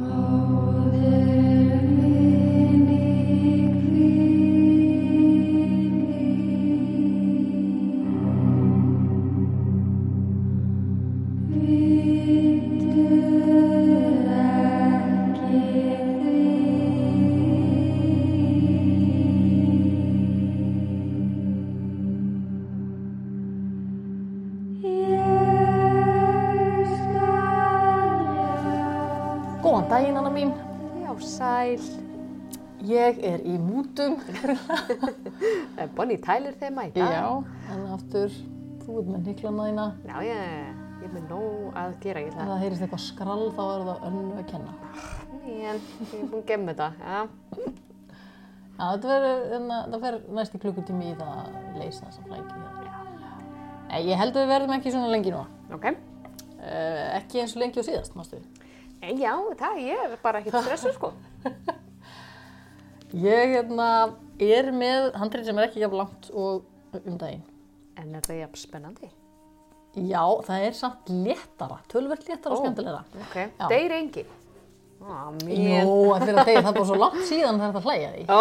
Maudere Ég er í mútum. Er Bonnie Tyler þeim að í dag? Já, en aftur, þú ert með niklana þína. Já, ég, ég er með nóg að gera. Ég Ef ætla það heyrist eitthvað skrall, þá er það önnu að kenna. að, en ég er búin að gemma þetta. Já, Já, hérna, það fer næsti klukkutími í það að leysa þessa flæki. Nei, ég held að við verðum ekki svona lengi núna. ok. Uh, ekki eins og lengi og síðast, mástu. En já, það, ég er bara ekkert stressuð, sko. Ég, hérna, er með handrið sem er ekki jafn langt og um daginn. En er það jafn spennandi? Já, það er samt léttara, tölvert léttara og Ó. skemmtilegra. Ok. Já. Deyr engin? Á, Jó, mér. að fyrir að degja, það er bara svo langt síðan það er að hlæja því. Ó,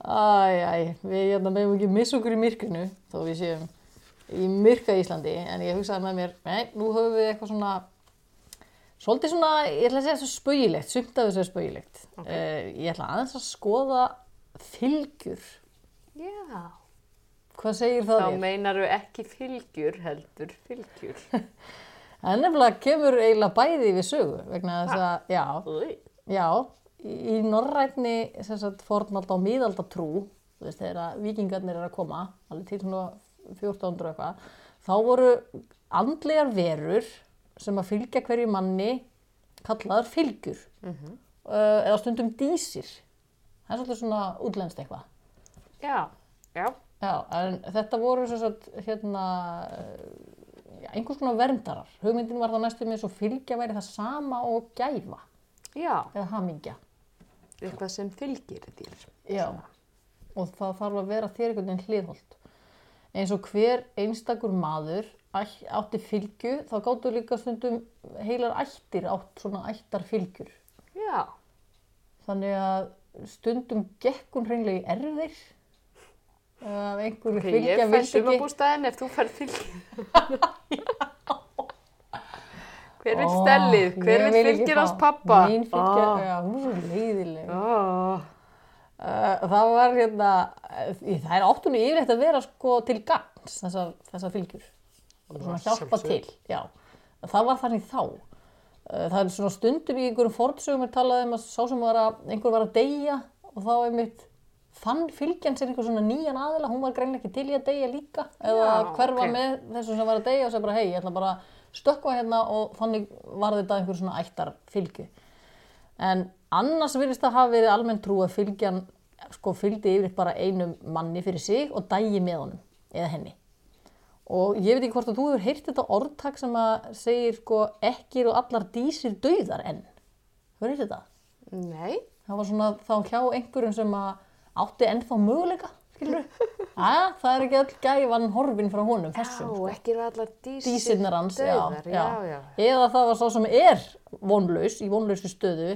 Æ, æ, við hérna meðum ekki missa okkur í myrkrinu, þó við séum í myrka Íslandi, en ég hugsaði með mér, nei, nú höfum við eitthvað svona, svolítið svona, ég ætla að segja þessu spauðilegt, sumt af þessu er spauðilegt. Ok. ég ætla aðeins að skoða fylgjur. já. Hvað segir það Þá þér? meinaru ekki fylgjur, heldur fylgjur. Það er nefnilega kemur eiginlega bæði við sögu, vegna þess að, já. Já, í, norrætni sem sagt fornalda og miðalda trú, þú veist, þegar vikingarnir er að koma, alveg til svona 1400 og eitthvað, þá voru andlegar verur sem að fylgja hverju manni kallaðar fylgjur uh, eða stundum dísir. Það er svolítið svona útlenskt eitthvað. Já, já. Já, þetta voru sagt, hérna, eh, já, einhvers konar verndarar. Hugmyndin var það næstum eins og fylgja væri það sama og gæfa Já, eða hamingja. eitthvað sem fylgir þér. Já, og það þarf að vera þér einhvern veginn hliðholt. Eins og hver einstakur maður átti fylgju, þá gáttu líka stundum heilar ættir átt svona ættar fylgjur. Já, Þannig að stundum gekk hún hreinlega í erfir. Ef einhverju ok, fylgja ég fær sumabústæðin ef þú fær fylgir. Hver vil stellið? Hver vil fá- hans pappa? Mín fylgja, Ó, já, hún er leiðileg. ó. Uh, það var hérna, uh, það er áttunni yfirleitt að vera sko til gagns þessar, þessar fylgjur og svona hjálpa til, já. Það var þannig þá. Uh, það er svona stundum í einhverjum fornsögum er talað um að sá sem var að, einhver var að deyja og þá einmitt fann fylgjan sér einhver svona nýjan aðila, hún var greinlega ekki til í að deyja líka eða Já, hverfa ok. með þessum sem var að deyja og segja bara hei, ég ætla bara að stökkva hérna og þannig var þetta einhver svona ættar fylgju. En annars virðist það hafa verið almenn trú að fylgjan sko, fylgdi yfir bara einum manni fyrir sig og dægi með honum eða henni. Og ég veit ekki hvort að þú hefur heyrt þetta orðtak sem að segir sko, ekki eru allar dísir dauðar enn. Hefur heyrt þetta? Nei, Það var svona þá hjá einhverjum sem að átti ennþá möguleika, skilur Æja, það er ekki öll gæfan horfin frá honum, já, þessum. sko. ekki eru allar dísir Dísirnar hans, já, dauðar. já. Já, já. Eða það var sá sem er vonlaus, í vonlausu stöðu,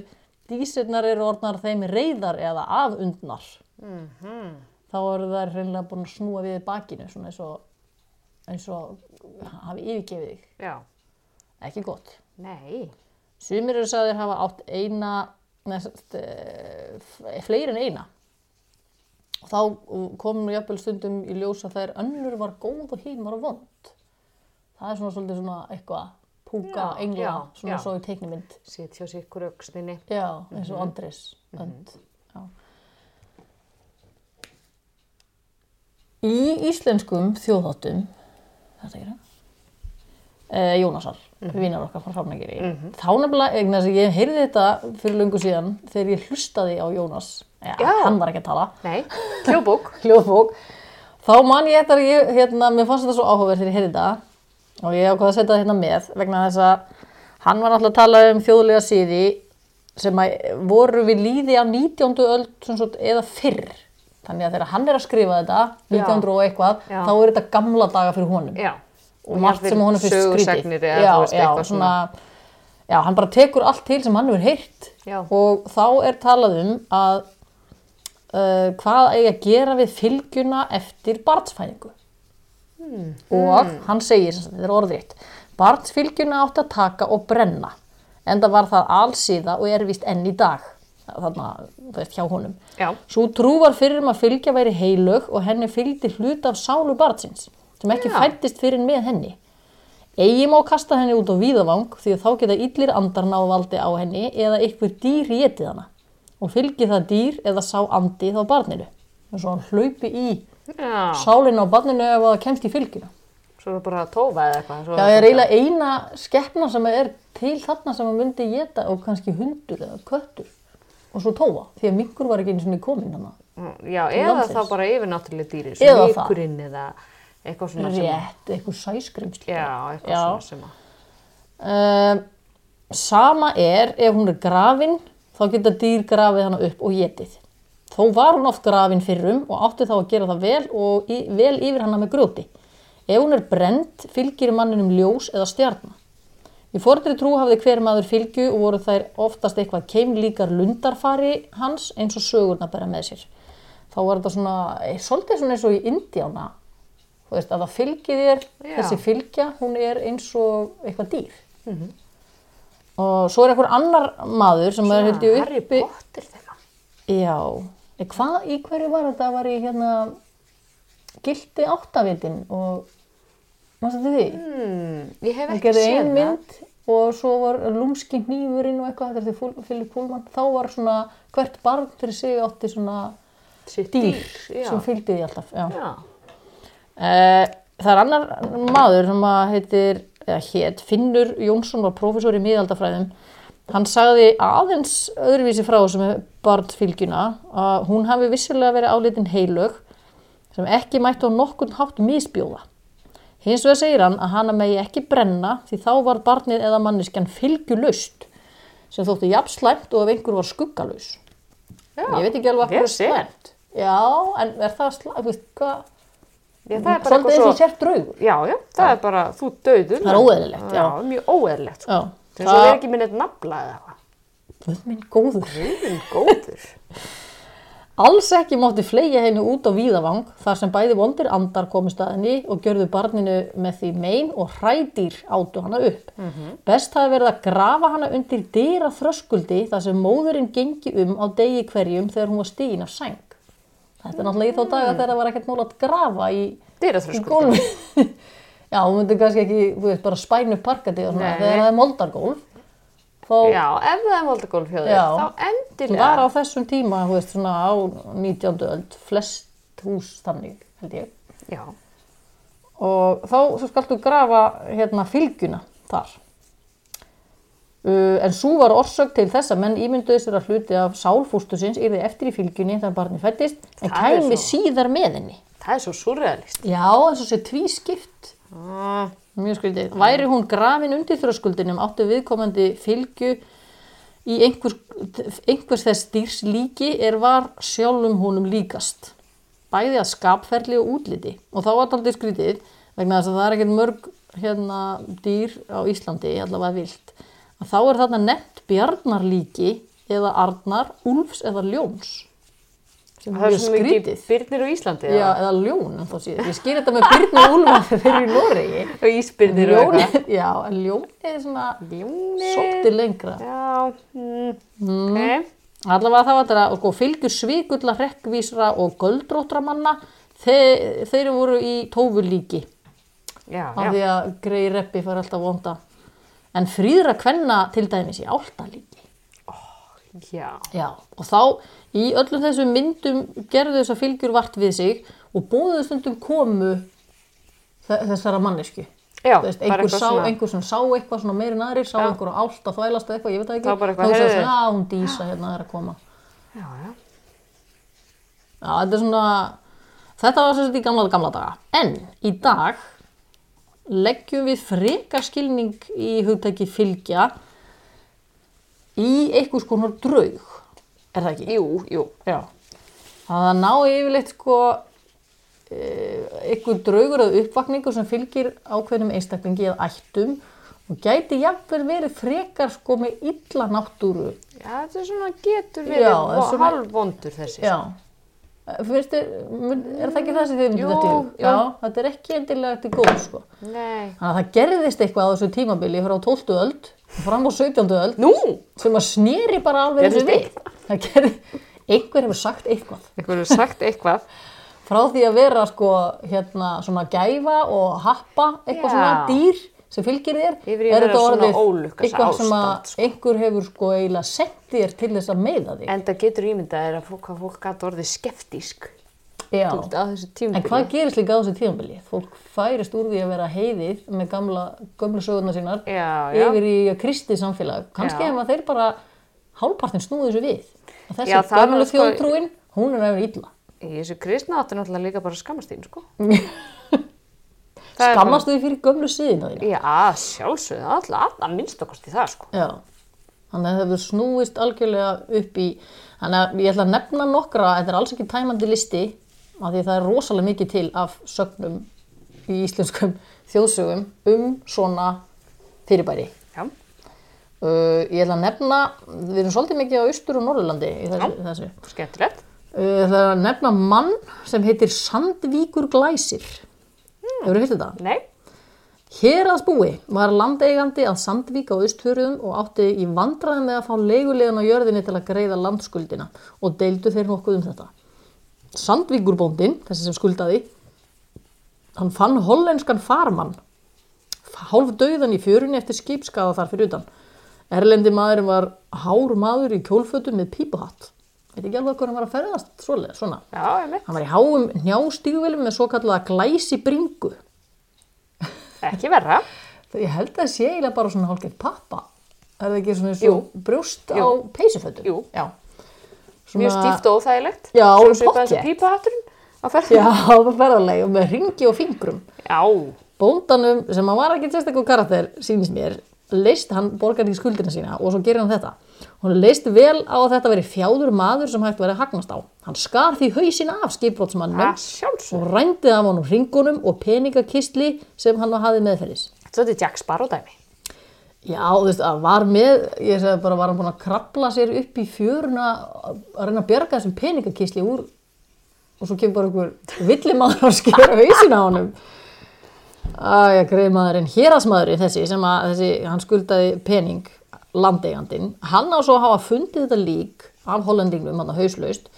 dísirnar eru orðnar þeim reyðar eða afundnar. Mhm. Þá eru þær hreinlega búin að snúa við bakinu, svona eins og, eins og hafi yfirgefið þig. Já, Ekki gott. nei. Sumir eru sagðir hafa átt eina, neðst, e, fleiri en eina. Og þá komum við jafnvel stundum í ljós að þær önnur var góð og hinn var vond. Það er svona svolítið svona eitthvað púka Já, engla, já, svona já. svo í teiknimynd. Sitt hjá sér ykkur auksninni. Já, eins og Andrés önd. Já. Í íslenskum þjóðháttum, þetta ekki það? Eh, Jónasar, vinar okkar frá Hrafnagiri. Þá nefnilega, eignar þess að ég heyrði þetta fyrir löngu síðan þegar ég hlustaði á Jónas. Ja. Hann var ekki að tala, Nei, hljóðbók. Þá man ég þetta, hérna, mér fannst þetta svo áhugaverð þegar ég heyrði þetta og ég ákvað að setja það hérna með vegna þess að hann var náttúrulega að tala um þjóðlega síði sem að voru við líði á 19. öld sem svo, eða fyrr. Þannig að þegar hann er að skrifa þetta, 1900 og eitthvað, Já. þá er þetta gamla daga fyrir honum Já. og margt sem honum finnst skrítið. Já, já, svona, já, hann bara tekur allt til sem hann hefur heyrt og þá er talað um að uh, hvað eigi að gera við fylgjuna eftir barnsfæðingu og hann segir, þetta er orðrétt barnsfylgjuna átti að taka og brenna en það var það allsíða og er vist enn í dag þarna, þú veist, hjá honum Já. Svo trú var fyrir um að fylgja væri heilög og henni fylgdi hlut af sálu barnsins sem ekki Já. fættist fyrir með henni. Eigi má kasta henni út á víðavang því að þá geta illir andar ná valdi á henni eða ykkur dýr étið hana og fylgi það dýr eða sá andi þá barninu. Og svo hann hlaupi í Já, sálinu á barninu ef það kemst í fylginu. svo er það bara að tófa eða eitthvað. Já, ég er eiginlega eina skeppna sem er til þarna sem að myndi geta og kannski hundur eða köttur og svo tófa því að mingur var ekki einu sinni komin hana. Já, eða þá bara yfirnáttúrulega dýri, Eða það. eða eitthvað svona sem... Rétt, eitthvað sæskrimsli. Já, eitthvað Já. svona sem að... Um, sama er ef hún er grafin þá geta dýr grafið hana upp og getið. Þó var hún oft grafin fyrrum og átti þá að gera það vel og í, vel yfir hana með grjóti. Ef hún er brend fylgir manninum ljós eða stjarnar. Í fordri trú hafði hver maður fylgju og voru þær oftast eitthvað keimlíkar lundarfari hans eins og sögurna bera með sér. Þá var þetta svona, eh, svolítið svona eins og í Indíána. Þú veist, að það fylgir þér, Já. þessi fylgja, hún er eins og eitthvað dýr. Og svo er einhver annar maður sem er held ég Harry uppi. Potter þegar. Já, hvað, í hverju var þetta? Var í hérna gildi áttavitin og, mástu þetta því? Hmm, ég hef Það ekki gerði séð ein það. mynd og svo var lúmski hnífurinn og eitthvað, þetta er því Philip Pullman. Þá var svona, hvert barn fyrir sig átti svona Sitt dýr já. sem fylgdi því alltaf. Já. Já. Eh, það er annar maður sem að heitir, eða hétt, Finnur Jónsson var prófessor í miðaldafræðum. Hann sagði aðeins öðruvísi frá sem er barnfylgjuna að hún hafi vissulega verið álitin heilög sem ekki mætti á nokkurn hátt misbjóða. Hins vegar segir hann að hana megi ekki brenna því þá var barnið eða manneskjan fylgjulaust sem þótti jafn slæmt og ef einhver var skuggalaus. Já. Ég veit ekki alveg hvað Vel er slæmt. Já, en er það slæmt? Já, það er bara eitthvað svo... Já, já, það er bara, þú döður. Það er óeðlilegt, já. Já, mjög óeðlilegt, sko. Já, Þess að það er ekki minn eitt nafla eða eitthvað. Guð minn góður. Guðin góður. Alls ekki mátti fleia henni út á víðavang þar sem bæði vondir andar komist að henni og gjörðu barninu með því mein og hrædýr átu hana upp. Best hafi verið að grafa hana undir dyra þröskuldi þar sem móðurinn gengi um á degi hverjum þegar hún var stígin af sæng. Þetta er náttúrulega í þá daga þegar það var ekkert mál að grafa í, í gólfi. Já, hún myndi kannski ekki, þú veist, bara spænu parkati og svona, Nei. þegar það er moldargólf. Þá, Já, ef það er moldagólf hjá þér, Já. þá Það endilega. var á þessum tíma, þú veist, svona á 19. öld, flest hús þannig, held ég. Já. Og þá svo skaltu grafa hérna fylgjuna þar. Uh, en svo var orsök til þess að menn ímynduðu sér að hluti af sálfústusins yrði eftir í fylgjunni þegar barni fættist, en Það er kæmi síðar með henni. Það er svo surrealist. Já, eins og sé tvískipt. Ah, Mjög skrítið. Væri hún grafin undir þröskuldinum áttu viðkomandi fylgju í einhvers, einhvers þess dýrs líki er var sjálfum honum líkast. Bæði að skapferli og útliti. Og þá var þetta aldrei skrítið vegna þess að það er ekkert mörg hérna, dýr á Íslandi, allavega vilt. Að þá er þarna nefnt bjarnarlíki eða arnar, úlfs eða ljóns. Sem það er er mjög svo mikið skrítið. byrnir á Íslandi. Já, eða ljón, en þá síðan. Ég skýr þetta með byrni og úlfar þegar þeir eru í Noregi. Og ísbyrnir og eitthvað. já, en ljón er svona svolítið lengra. Já, mm, ok. Allavega það var þetta og sko, fylgjur svikulla, hrekkvísra og göldróttra manna, þeir, þeir voru í tófulíki Já, af já. því að grei reppi fær alltaf vonda. En fríðra kvenna til dæmis í általíki. Já. Já, og þá í öllum þessum myndum gerðu þessar fylgjur vart við sig og bóðuðu stundum komu þe- þessara mannesku. Já, veist, einhver, sá, svona- einhver sem sá eitthvað svona meiri en aðrir, sá Já. einhver á ált að þvælast eitthvað, ég veit það ekki. Það Þá hugsaði heyrðu. svona, Já, hún dísa hérna er að koma. Já, já. Já, þetta er svona, þetta var sagt í gamla, gamla daga. En í dag leggjum við frekar skilning í hugtæki fylgja í einhvers konar draug, er það ekki? Jú, jú. Já. Það ná yfirleitt sko eh, einhver draugur eða uppvakningur sem fylgir ákveðnum einstaklingi eða ættum og gæti jafnvel verið frekar sko með illa náttúru Já, þetta er svona getur verið Já, Já, er svona- halvvondur þessi. Já. Finnst þér, mun- er það ekki það sem þið í? jú. Já, þetta er ekki endilega til góð, sko. Nei. Þannig að það gerðist eitthvað á þessu tímabili frá 12. öld, fram á 17. öld, Nú, sem að sneri bara alveg þessu við. Gerði, einhver hefur sagt eitthvað. einhver hefur sagt eitthvað. Frá því að vera, sko, hérna, svona gæfa og happa, eitthvað Já. svona dýr sem fylgir þér, Yfir í að er vera þetta svona orðið ólukkas eitthvað sem að ástand, sko. einhver hefur, sko, eiginlega sett þér til þess að meiða þig. En það getur ímyndað er að fólk, hvað fólk gæti orðið skeftísk. Já. Á þessu tímabili. En hvað gerist líka á þessu tímabili? Fólk færist úr því að vera heiðið með gamla, gömlu sögurnar sínar Já, já. yfir í kristið samfélag. Kannski Já. ef þeir bara hálfpartin snúið þessu við. Að þessi nú sko- þjóðtrúin, hún er vera illa. Í þessu kristna áttu náttúrulega líka bara skammast þín, sko. Skammast þau fyrir gömlu síðina þína? Já, sjálfsögðu, alltaf, alltaf minnst okkar í það, sko. Já. Þannig að það hefur snúist algjörlega upp í, þannig að ég ætla að nefna nokkra, þetta er alls ekki tæmandi listi, af því að það er rosalega mikið til af sögnum í íslenskum þjóðsögum um svona fyrirbæri. Já, Uh, ég ætla að nefna, við erum svolítið mikið á Austur- og Norðurlandi í þessu. þessu. skemmtilegt. Uh, ég ætla að nefna mann sem heitir Sandvíkur Glæsir. Mm. Hefur þið þetta? Nei, Héraðsbúi var landeigandi að Sandvík á Austfjörðum og átti í vandræðum með að fá leigulegan á jörðinni til að greiða landskuldina og deildu þeir nokkuð um þetta. Sandvíkurbóndin, þessi sem skuldaði, hann fann hollenskan farmann, hálf dauðan í fjörunni eftir skipskaða þar fyrir utan. Erlendi maðurinn var hár maður í kjólfötum með pípuhatt. Veit ekki alveg hvað hann var að ferðast svoleið, svona. já, ég veit. Hann var í háum njástíguvélum með svo kallaða glæsi bringu. Ekki verra. Ég held að það sé eiginlega bara svona hálfgeitt pappa. Er það ekki svona Jú. brjóst á Jú. peysufötum? Jú. Já. Mjög stíft og óþægilegt. Já, þessu pípahatturinn á ferðinu. Já, það var ferðarlega með ringi og fingrum. Já, Bóndanum, sem hann var ekki sérstaklega karakter, sýnist mér, leist, hann borgar í skuldina sína og svo gerir hann þetta. Hún leist vel á að þetta veri fjáður maður sem hægt verið að hagnast á. Hann skar því hausin af skipbrótsmannum og rændi af honum ringunum og peningakistli sem hann hafði meðferðis. Þetta er Jack Sparrow dæmi. Já, þú veist, að var með, ég segi bara, var hann búin að krabla sér upp í fjöruna að reyna að bjarga þessum peningakísli úr og svo kemur bara einhver villimaður að skera hausin á honum. Æja, greið maðurinn, hérasmaðurinn þessi sem að þessi, hann skuldaði pening, landeigandinn, hann á svo að hafa fundið þetta lík af hollendingnum, hann að hauslaust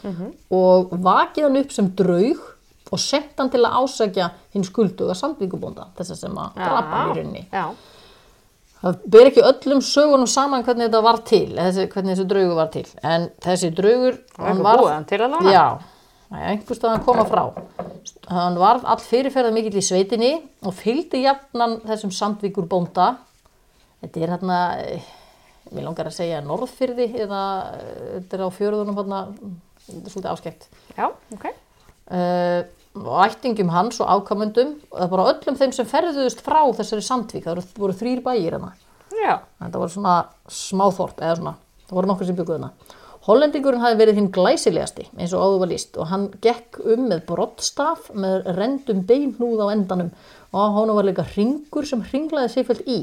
og vakið hann upp sem draug og sett hann til að ásækja hinn skulduga sandvíkubónda, þess að sem að drapa hann í rauninni. Já, Það ber ekki öllum sögunum saman hvernig þetta var til, þessi, hvernig þessi draugur var til. En þessi draugur, var hann til að lána. Já, það einhvers stað að koma frá. Hann var all fyrirferða mikill í sveitinni og fylgdi jafnan þessum sandvíkur bónda. Þetta er hérna, eh, mér langar að segja norðfyrði eða eh, þetta er á fjörðunum þetta er svolítið áskekt. já, ok. Uh, ættingum hans og afkamöndum og það bara öllum þeim sem ferðuðust frá þessari sandvík, það voru, voru þrýr bæir hérna. Já, Þetta var svona smáþort eða svona, það voru nokkur sem bygguð hana. Hollendingurinn hafi verið hinn glæsilegasti eins og áður var líst og hann gekk um með broddstaf með rendum beinhnúð á endanum og honum var líka ringur sem hringlaði séfjöld í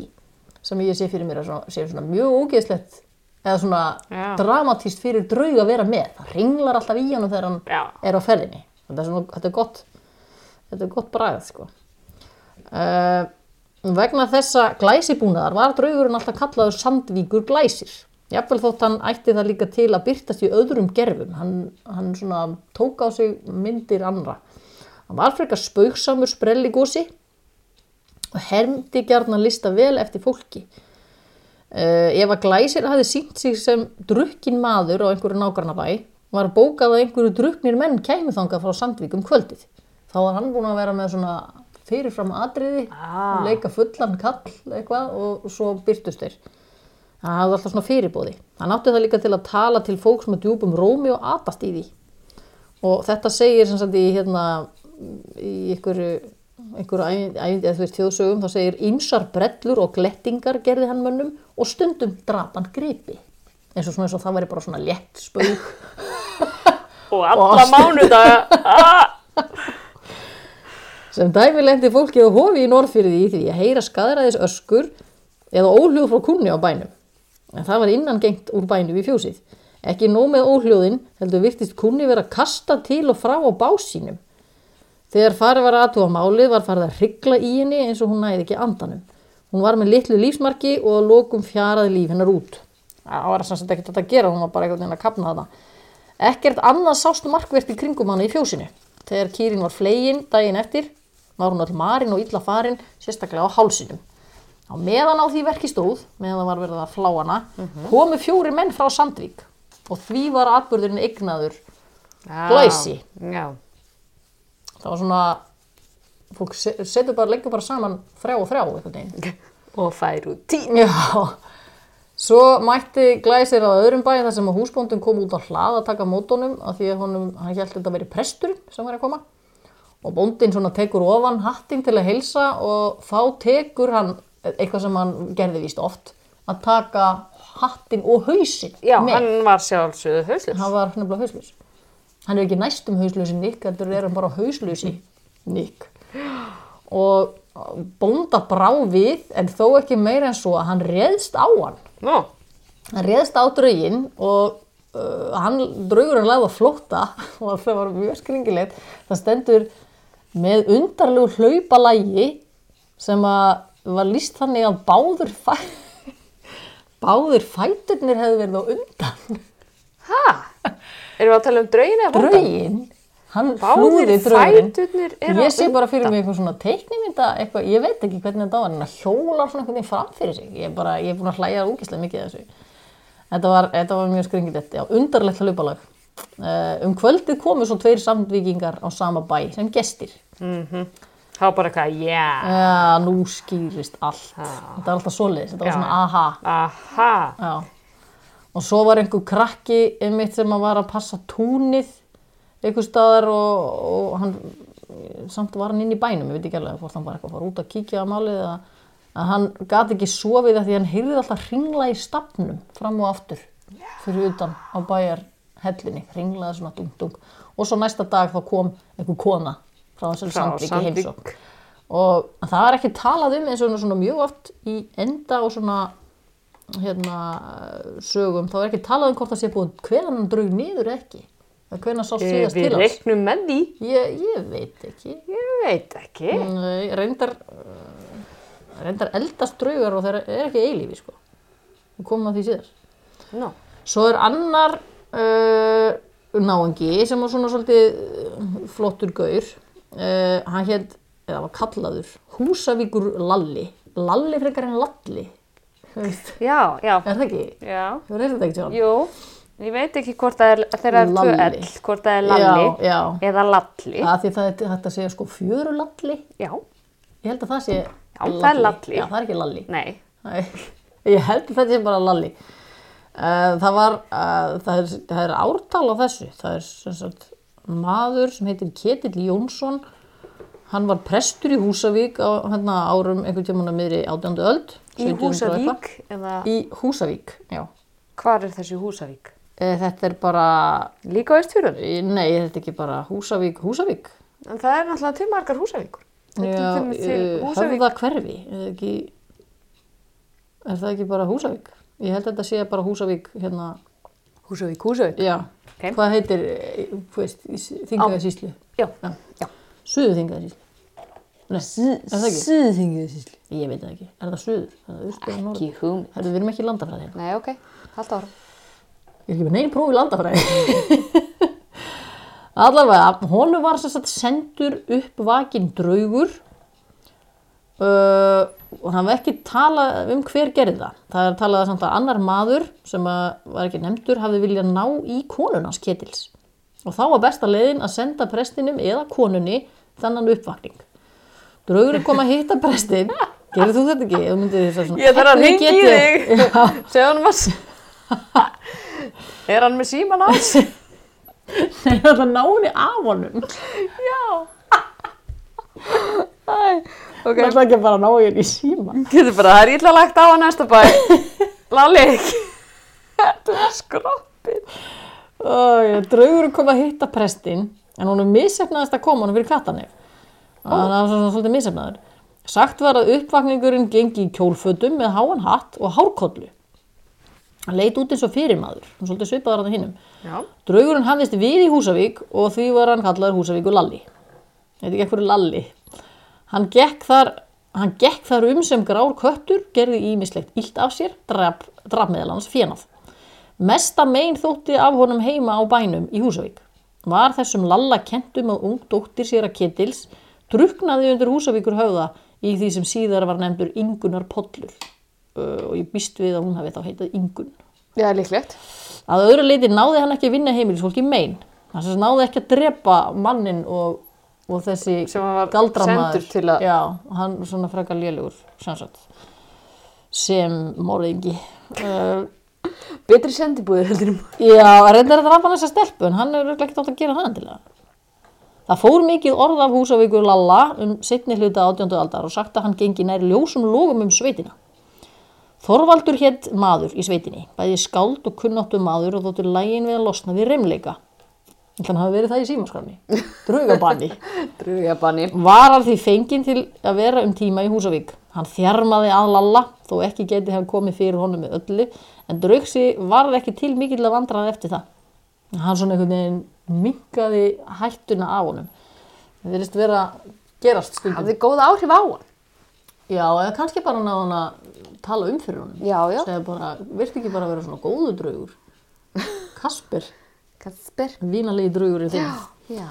sem ég sé fyrir mér að svona, sé svona mjög ógeðslegt eða svona Já. dramatíst fyrir draug að vera með. Það ringlar alltaf í hann þegar hann Já. er á ferðinni. Þetta er, svona, þetta er gott, þetta er gott bragð sko. Uh, vegna þessa glæsibúnaðar var draugurinn alltaf kallaður Sandvíkur glæsir. Jafnvel þótt hann ætti það líka til að byrtast í öðrum gerfum. Hann, hann svona tók á sig myndir annra. Hann var frekar spauksamur sprelligósi og hermdi gjarnan lista vel eftir fólki. Uh, ef að glæsir hafði sínt sig sem drukkin maður á einhverju nágrannabæ var bókað að einhverju druknir menn kæmi þangað frá Sandvík um kvöldið. Þá var hann búin að vera með svona fyrirfram atriði, Ah. leika fullan kall eitthvað og svo byrtust þeir. Það hafði alltaf svona fyrirbóði. Hann átti það líka til að tala til fólks með djúpum rómi og atast í því. Og þetta segir sem sagt í hérna í einhverju einhverju æ- æ- eða þú veist þjóðsögum þá segir ýmsar brellur og glettingar gerði hann mönnum og stundum drap hann gripi eins og svona eins og það væri bara svona létt spaug og alla mánudaga. Ah! sem dæmi lendi fólkið á hofi í Norðfyrði í því að heyra skadræðis öskur eða óhljóð frá kunni á bænum. En það var innan gengt úr bænum í fjósið. Ekki nóg með óhljóðin heldur virtist kunni vera kasta til og frá á básínum. Þegar farið var aðtúa málið var farið að hryggla í henni eins og hún næði ekki andanum. Hún var með litlu lífsmarki og að lokum fjaraði líf hennar út. Það var sem sagt ekkert að gera, hún var bara einhvern veginn að kapna þetta. Ekkert annað sást markvert í kringum hana í fjósinu. Þegar kýrin var flegin daginn eftir var hún all marin og illa farin, sérstaklega á hálsinum. Á meðan á því verki stóð, meðan það var verið að flá hana, komu fjóri menn frá Sandvík og því var atbyrðurinn eignaður Já. Glæsi. Já. það var svona fólk se- setur bara, leggur bara saman þrjá og þrjá einhvern veginn Og fær út tí. já svo mætti glæsir á öðrum bæ þar sem að húsbóndin kom út á hlað að taka mótónum af því að honum, hann held þetta að veri presturinn sem var að koma og bóndin svona tekur ofan hattinn til að heilsa og þá tekur hann eitthvað sem hann gerði víst oft að taka hattinn og hausinn Já, með. hann var sjálfsögðu hauslust. hann var nefnilega hauslaus hann er ekki næstum hauslausi Nick heldur er bara hauslausi Nick og bónda brá við en þó ekki meira en svo að hann réðst á hann Nú, hann réðst á drauginn og uh, hann, draugurinn lagði að flótta og það var mjög skringilegt það stendur með undarlegu hlaupalægi sem að var líst þannig að báður fæ... báður fæturnir hefðu verið á undan hæ? Erum við að tala um draugin eða bóndan? drauginn hann flúði á ég sé bara fyrir mig eitthvað svona teiknimynda eitthvað, ég veit ekki hvernig þetta var en að hjólar svona einhvern veginn fram fyrir sig. Ég er bara, ég er búin að hlæja úkislega mikið þessu. Þetta var, þetta var mjög skringilegt já, undarlegt hlaupalag. Uh, um kvöldið komu svo tveir samtvíkingar á sama bæ sem gestir. Það var bara eitthvað, já. já, nú skýrist allt. Þetta var alltaf svoleiðis, þetta var Já. svona aha. Aha. Já. Og svo var einhver krakki einmitt sem var að passa túnið einhver staðar og, og hann samt var hann inn í bænum, ég veit ekki alveg hvort hann var eitthvað að fara út að kíkja á málið eða að hann gat ekki sofið af því hann heyrði alltaf hringla í stafnum fram og aftur fyrir utan á bæjar hellinni, hringlaði svona dung dung og svo næsta dag þá kom einhver kona frá þessari sandvík í heimsókn. Og það er ekki talað um eins og svona mjög oft í enda og svona hérna sögum, þá er ekki talað um hvort það sé búið hvenan hann draug niður ekki eða hvenan sá síðast Við til hans reiknum með því. ég, ég veit ekki Ég veit ekki. Nei, reyndar uh, reyndar eldast draugar og þeir er ekki eilífi sko við komum að því síðar Nú. svo er annar uh, náengi sem var svona svolítið flottur gaur uh, hann hétt, eða var kallaður Húsavíkur Lalli Lalli frekar en Lalli Já, já. er það ekki? Já. Þú reynir þetta ekki sjálf? Jú. Ég veit ekki hvort það er, þeirra er tvö Lalli. L, hvort það er lalli Já, já. eða lalli. Það það er hægt að segja sko fjörulalli. Já. Ég held að það sé það er lalli. Já, það er ekki lalli. Nei. Nei, ég held að þetta sé bara lalli. Það var, það er, það er ártal á þessu. Það er sem sagt maður sem heitir Ketill Jónsson. Hann var prestur í Húsavík á hérna, árum einhvern tímann að miðri átjándu öld. Í 1700 og eitthvað. Húsavík eða Í Húsavík, já. hvar er þessi Húsavík? Uh, þetta er bara, Líka á Ístfjörðunni. eh, nei, þetta er ekki bara Húsavík, Húsavík. En það er náttúrulega til margar Húsavíkur. Já, Húsavík. höfða hverfi, er ekki, er það ekki bara Húsavík? Ég held að þetta sé bara Húsavík, hérna, Húsavík, Húsavík. já, Ok. hvað heitir, eh, þú veist, þingaðarsýslu? Já. Já. Já. Suðu þingaðarsýslu? Nei, er það ekki? Suðinguðsísli. Ég veit það ekki, er það suður? Ekki. Herðu, við erum ekki í landafræði. hérna. Nei, ok. Haldt ára. Ég er ekki með neinn próf í landafræði. Allavega, honum var sagt sendur upp vakin draugur uh, og hann var ekki talað um hver gerði það. Það er talað samt að annar maður sem að var ekki nefndur hafði viljað ná í konunans ketils. Og þá var besta leiðin að senda prestinum eða konunni þannan uppvakning. Draugurinn kom að hitta prestin. Gerðu þú þetta ekki? Ég þarf að "Hvernig hringja í get ég-" þig. Segðu hann maður. Er hann með síman ás? Nei, það ná henni af honum. Já. Það ætla ekki bara að ná henni í síma. Getur bara, það er illa lagt á að næsta bæ. Lalli ekki. Þetta er skroppið. Æ, draugurinn kom að hitta prestin en hún er missefnaðist að koma honum fyrir kattanef. Þannig að hann var svona svolítið missefnaður. Sagt var að uppvakningurinn gengi í kjólfötum með háan hatt og hárkollu. Hann leit út eins og fyrirmaður, hann svolítið svipaður að það hinnum. Já. Draugurinn hafðist við í Húsavík og því var hann kallaður Húsavík og Lalli. Þetta ekki ekkur Lalli. Hann gekk þar, hann gekk þar um sem grár köttur, gerði ímislegt illt af sér, draf, draf meðal hans fjenað. Mesta megin þótti af honum heima á bænum í Húsavík. Var þessum Lalla kentum að ung dóttir sér að Kettils druknaði undir Húsavíkur höfða í því sem síðar var nefndur Ingunar Pollur. Og ég býst við að hún hafi þá heitað Ingun. Já, líklegt. Að öðru leiti náði hann ekki að vinna heimilisfólki mein. Hann sem sagt náði ekki að drepa mannin og, og þessi Sem hann var galdramaður. sendur til að- Já, hann svona frekar lélugur, sem sagt. Sem morðingi. Betri sendibúðir heldur um. já, reyndar að drapa hann þessa stelpu, en hann er ekkert átt að gera það endilega. Það fór mikið orð af Húsavíkur Lalla um setni hluta átjöndu aldar og sagt að hann gengi nær ljósum logum um sveitina. Þorvaldur hétt maður í sveitinni, bæði skáld og kunnáttu maður og þóttur lægin við að losna við reymleika. Þannig hafa verið það í símaskrafni. Draugabanni. Drugabanni. Var hann því fenginn til að vera um tíma í Húsavík. Hann þjarmaði að Lalla, þó ekki geti hann komið fyrir honum með öllu, en draugsi varð ekki til mikill að vandraði eftir það. Hann svona einhvern veginn minkaði hættuna af honum. Það verðist vera gerast stundum. Hafði góða áhrif á hann. Já, eða kannski bara náða hann að tala um fyrir honum. Já, já. Segja bara, virti ekki bara að vera svona góðu draugur. Kasper, Kasper. vínalegi draugurinn þinn. Já.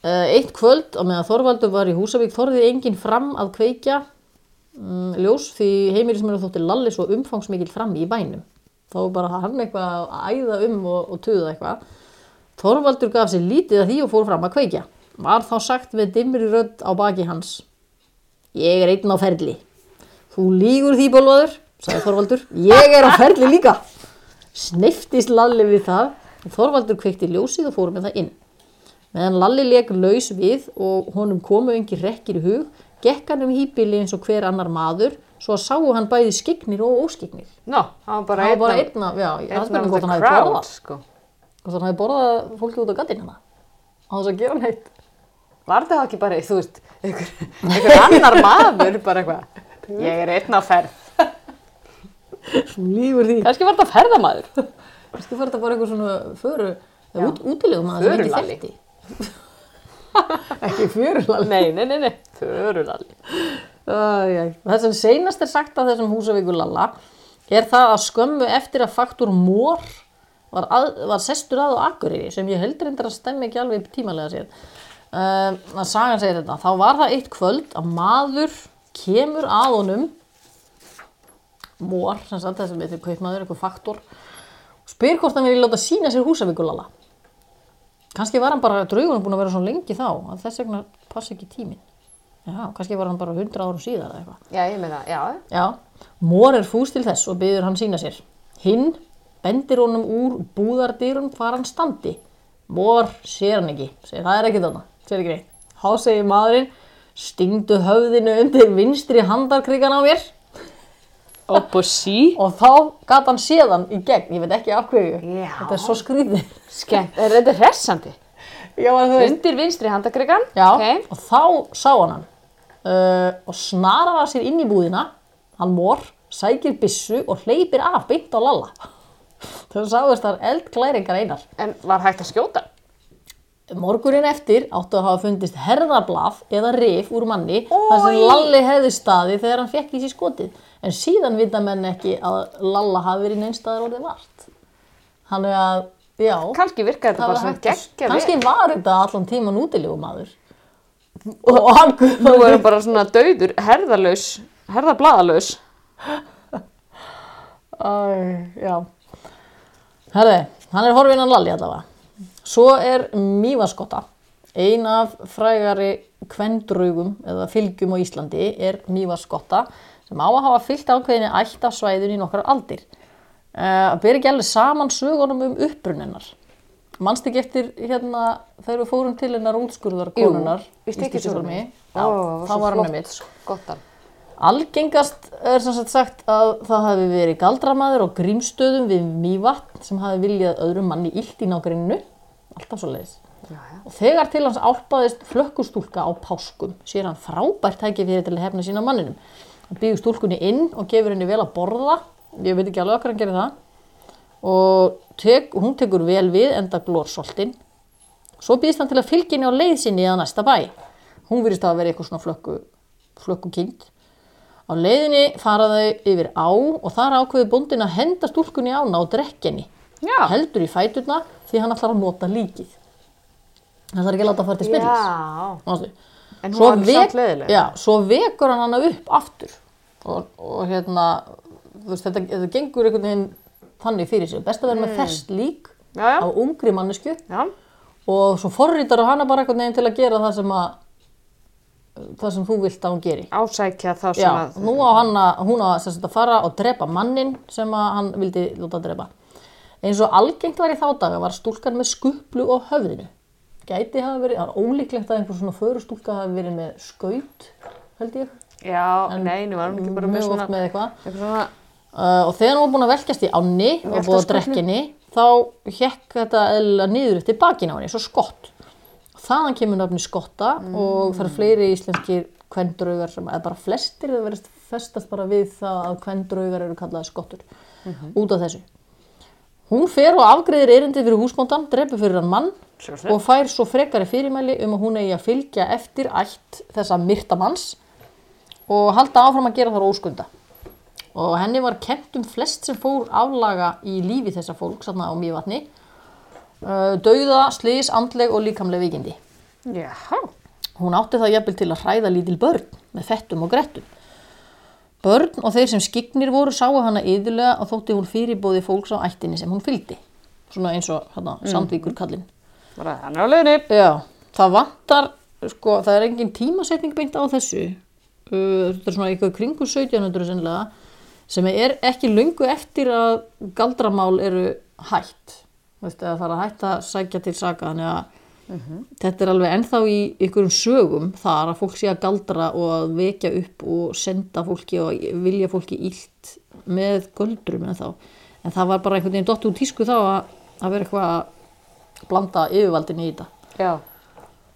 Uh, eitt kvöld á meðan Þorvaldur var í Húsavík þorði enginn fram að kveikja um, ljós því heimilismennu þótti Lalli svo umfangsmikil fram í bænum. Þá bara hann eitthvað að æða um og, og tuða eitthvað. Þorvaldur gaf sér lítið að því og fór fram að kveikja. Var þá sagt með dimmri rödd á baki hans. Ég er einn á ferli. Þú lígur því bólvaður, sagði Þorvaldur. Ég er á ferli líka. Sneiftist Lalli við það og Þorvaldur kveikti ljósið og fór með það inn. Meðan Lalli leik laus við og honum komu engin rekkir í hug, gekk hann um hýpili eins og hver annar maður, svo að sáu hann bæði skignir og óskignir. Nó, hann var bara einn af, the crowd, borðað. sko. Hvort hann hafi borðað fólki út á gattinn hana. Á þess að gera neitt. Var það ekki bara, þú veist, einhver, einhver annar maður, bara eitthvað. Ég er einn á ferð. Lífur því. Kannski var þetta ferðamaður. Kannski fyrir þetta bara eitthvað svona föru, eða út, útilegum að það sem ekki þekkti. ekki förulalli. Nei, nei, nei, nei. Förulalli. Æ, það sem seinast er sagt af þessum Húsavíkur Lalla er það að skömmu eftir að faktur mór var, að, var sestur að á Akureyri sem ég heldur endur að stemmi ekki alveg tímalega sér. Uh, að sagan segir þetta, þá var það eitt kvöld að maður kemur að honum mór, sem sagt þessum eitthvað kaupmaður, eitthvað faktor og spyr hvort hann vilja láta sína sér Húsavíkur Lalla. Kannski var hann bara, draugunum búin að vera svo lengi þá að þess vegna passi ekki tíminn. Já, kannski var hann bara 100 árum síðar eða eitthvað. Já, ég meina, já. Já, Mór er fús til þess og byður hann sína sér. Hinn bendir honum úr búðardýrum hvar hann standi. Mór sér hann ekki, segir það er ekki þarna, neitt. Há segir maðurinn, stingdu höfðinu undir vinstri handarkrigan á mér Opposí. og þá gat hann séðan í gegn, ég veit ekki af hverju. Já. Þetta er svo skrýðið. Skemmt. Er þetta hressandi? Já, þú veist. Undir vinstri handakrigan. Já, Ok. og þá sá hann hann uh, og snarar að sér inn í búðina, hann mór, sækir byssu og hleypir af beint á lalla. Þau sáðust þar eldklæringar einar. En var hægt að skjóta? Morgurinn eftir áttu að hafa fundist herðablað eða rif úr manni þar sem Lalli hefði staði þegar hann fekk í sér skotið. En síðan vita menn ekki að Lalla hafi verið neinstaðar orðið vart. Hann er að, já, Kannski virkaði þetta það bara sem geggja kannski var þetta allan tíman útilegu maður. Og hann Nú er hann bara svona dauður, herðalaus, herðablaðalaus. Æ, já. Herði, hann er horfinnan Lalli allavega. Svo er Mývaskotta. Ein af frægari kvendrugum eða fylgjum á Íslandi er Mývaskotta sem á að hafa fyllt ákveðinni ætt af svæðun í nokkrar aldir. Uh, ber ekki alveg saman sögunum um upprunninnar. Manst ekki eftir hérna þegar við fórum til hennar útskurðar konunar í Stykkishólmi. Já, þá var hann um mitt. Algengast er sem sagt að það hafi verið galdramaður og grímstöðum við Mývatn sem hafi viljað öðrum manni illt í nágrinu. Alltaf svo leiðis. Og þegar til hans álpaðist flökkustúlka á páskum, sér hann frábært tæki fyrir til að hefna sína manninum. Hann býður stúlkunni inn og gefur henni vel að borða, ég veit ekki alveg okkar hann gerir það, og tek, hún tekur vel við enda glórsoltin. Svo býðist hann til að fylgja henni á leið sinni að næsta bæ. Hún virðist að vera eitthvað svona flökku, flökku kind. Á leiðinni fara þau yfir á og þar ákveður bóndin að henda stúlkunni ána og drekja henni. Já. Heldur í fæturna því hann ætlar að nota líkið. Það þarf ekki að láta að fara til. Manstu? En hún Svo var vek- samt leiðileg. Já, svo vekur hann hana upp aftur og, og hérna, veist, þetta, þetta gengur einhvern veginn þannig fyrir sig. Best að vera með ferskt lík Mm. Já, já. á ungri mannesku og svo forritar hana bara einhvern veginn til að gera það sem að það sem þú vilt að hún geri. Ásækja þá sem Já, að... nú á hann að, hún á að fara og drepa mannin sem að hann vildi láta drepa. Eins og algengt var í þá daga var stúlkan með skuplu á höfðinu. Gæti hafa verið, það er ólíklegt að einhver svona förustúlka hafi verið með skaut, held ég. Já, nei, nú varum ekki bara með Mjög svona... oft með eitthvað. Svona... Uh, og þegar hún var búin að velkjast í ánni og búið að drekkinni, þá hekk þetta eðlilega niður eftir bakin á henni, svo skott. Þaðan kemur nafni skotta og það eru fleiri íslenskir kvendraugar sem, eða bara flestir, það verðist festast bara við það að kvendraugar eru kallaði skottur út af þessu. Hún fer og afgreðir erindi fyrir húsbóndan, drefur fyrir hann mann Sjálfsagt. og fær svo frekari fyrirmæli um að hún eigi að fylgja eftir ætt þessa myrta manns og halda áfram að gera þar óskunda. Og henni var kent um flest sem fór aflaga í lífi þessa fólk, sann á mývatni. Uh, dauða, slís, andleg og líkamleg vikindi. Já. Hún átti það jafnvel til að hræða lítil börn með fettum og grettum. Börn og þeir sem skiknir voru sáu hana yðurlega og þótti hún fyrirbóði fólks á ættinni sem hún fylgdi. Svona eins og hana, Sandvíkur kallinn. Bara hann á leiðinni. Já, það vantar, sko, það er engin tímasetning beint á þessu. Uh, þetta er svona eitthvað kringu 1700 sennilega, sem er ekki lungu eftir að galdramál eru hætt. Veist, eða það er að hætta sækja til saka, þannig að þetta er alveg ennþá í einhverjum sögum þar að fólk sé að galdra og að vekja upp og senda fólki og vilja fólki illt með göldrum en þá. En það var bara einhvern veginn dott úr tísku þá að, að vera eitthvað að blanda yfirvaldin í þetta. Já.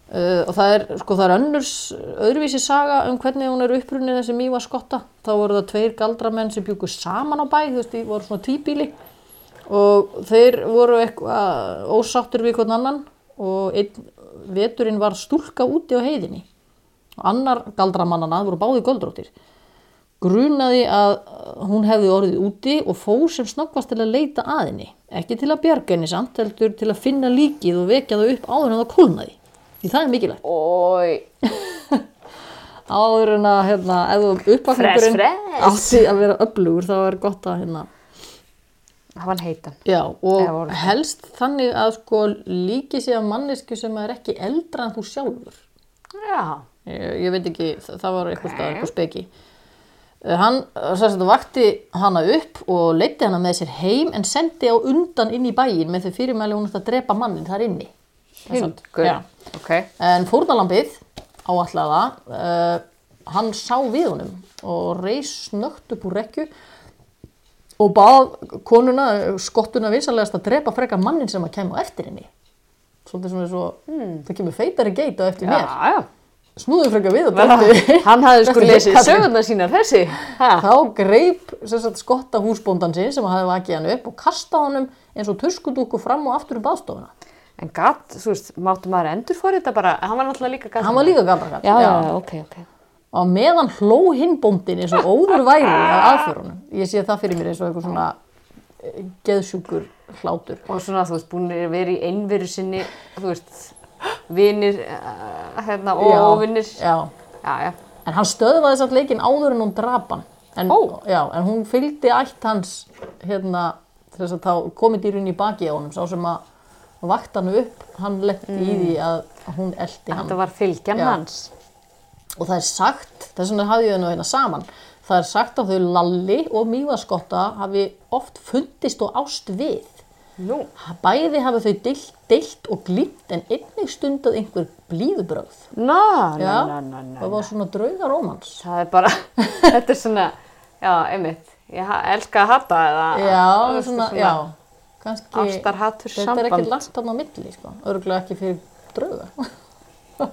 Uh, og það er, sko, það er önnurs, öðruvísi saga um hvernig hún er upprunnið þessi mýva skotta. Þá voru það tveir galdramenn sem bjúku saman á bæ, þú veist, því voru svona tvíbíli og þeir voru eitthvað ósáttur við hvern annan og einn veturinn var stúlka úti á heiðinni. Og annar galdramannana, það voru báði göldróttir, grunaði að hún hefði orðið úti og fór sem snöggvast til að leita að henni. Ekki til að bjarga henni samt, heldur til að finna líkið og vekja það upp áður en það kólnaði. Því það er mikilvægt. Áður en að, hérna, ef uppvakningurinn átti að vera öflugur, þá er gott að, hérna, Var hann heitan. já, og helst þannig að, sko, líki sig af mannesku sem er ekki eldra en þú sjálfur. Já. Ég, ég veit ekki, það, var eitthvað stað, eitthvað speki. Eh, Hann sagt, vakti hana upp og leiti hana með sér heim en sendi á undan inn í bæin með þau fyrirmæli hún að drepa mannin þar inni. Hundur. Já. Ok. En fórnalambið áallega, uh, hann sá við honum og reis snögt upp úr rekju og bað konuna, skottuna vinsalegast að drepa frekar mannin sem að kemur á eftir henni. Svolítið svona svo, það kemur feitari geit á eftir Já, mér. já. Snúðu frekar við og dreipti. Hann hafði sko lesið sögurnar sínar þessi. Ha. Þá greip sagt, skotta húsbóndan sinn sem hafði vakið hann upp og kastaði honum eins og tuskudúku fram og aftur í baðstofuna. En gatt, þú veist, máttu maður endur fyrir þetta bara, hann var náttúrulega líka gatt. Hann var líka. Já, já, já, ok, ok. Og meðan hló hinn bóndin eins og óður væri af aðförunum. Ég sé það fyrir mér eins og eitthvað svona eh, geðsjúkur hlátur. Og svona, þú veist, búin að vera í einveru sinni, þú veist, vinir, uh, hérna, og óvinnir. Já. Já, já. En hann stöðvaði satt leikinn áður en hún drap hann. En, Ó. já, en hún fylgdi ætt hans hérna, þess að þá komið dýrun í baki á honum. Sá sem að vakt hann upp, hann letti í því að hún eldi hann. Þetta var fylgjan Já. hans. Og það er sagt, þess vegna hafði ég þau nú hérna saman það er sagt að þau Lalli og Mývaskotta hafi oft fundist og ást við Nú. bæði hafi þau deilt, deilt og glýmt en einnig stundað einhver blíðubröð Ná, ná, ná, ná, það var svona draugarómans Það er bara, þetta er svona, já, einmitt, ég elska að hata eða. já, veist, svona, já kannski Ástarhatur þetta er samband. ekki langt hann á milli sko. örgulega ekki fyrir drauga.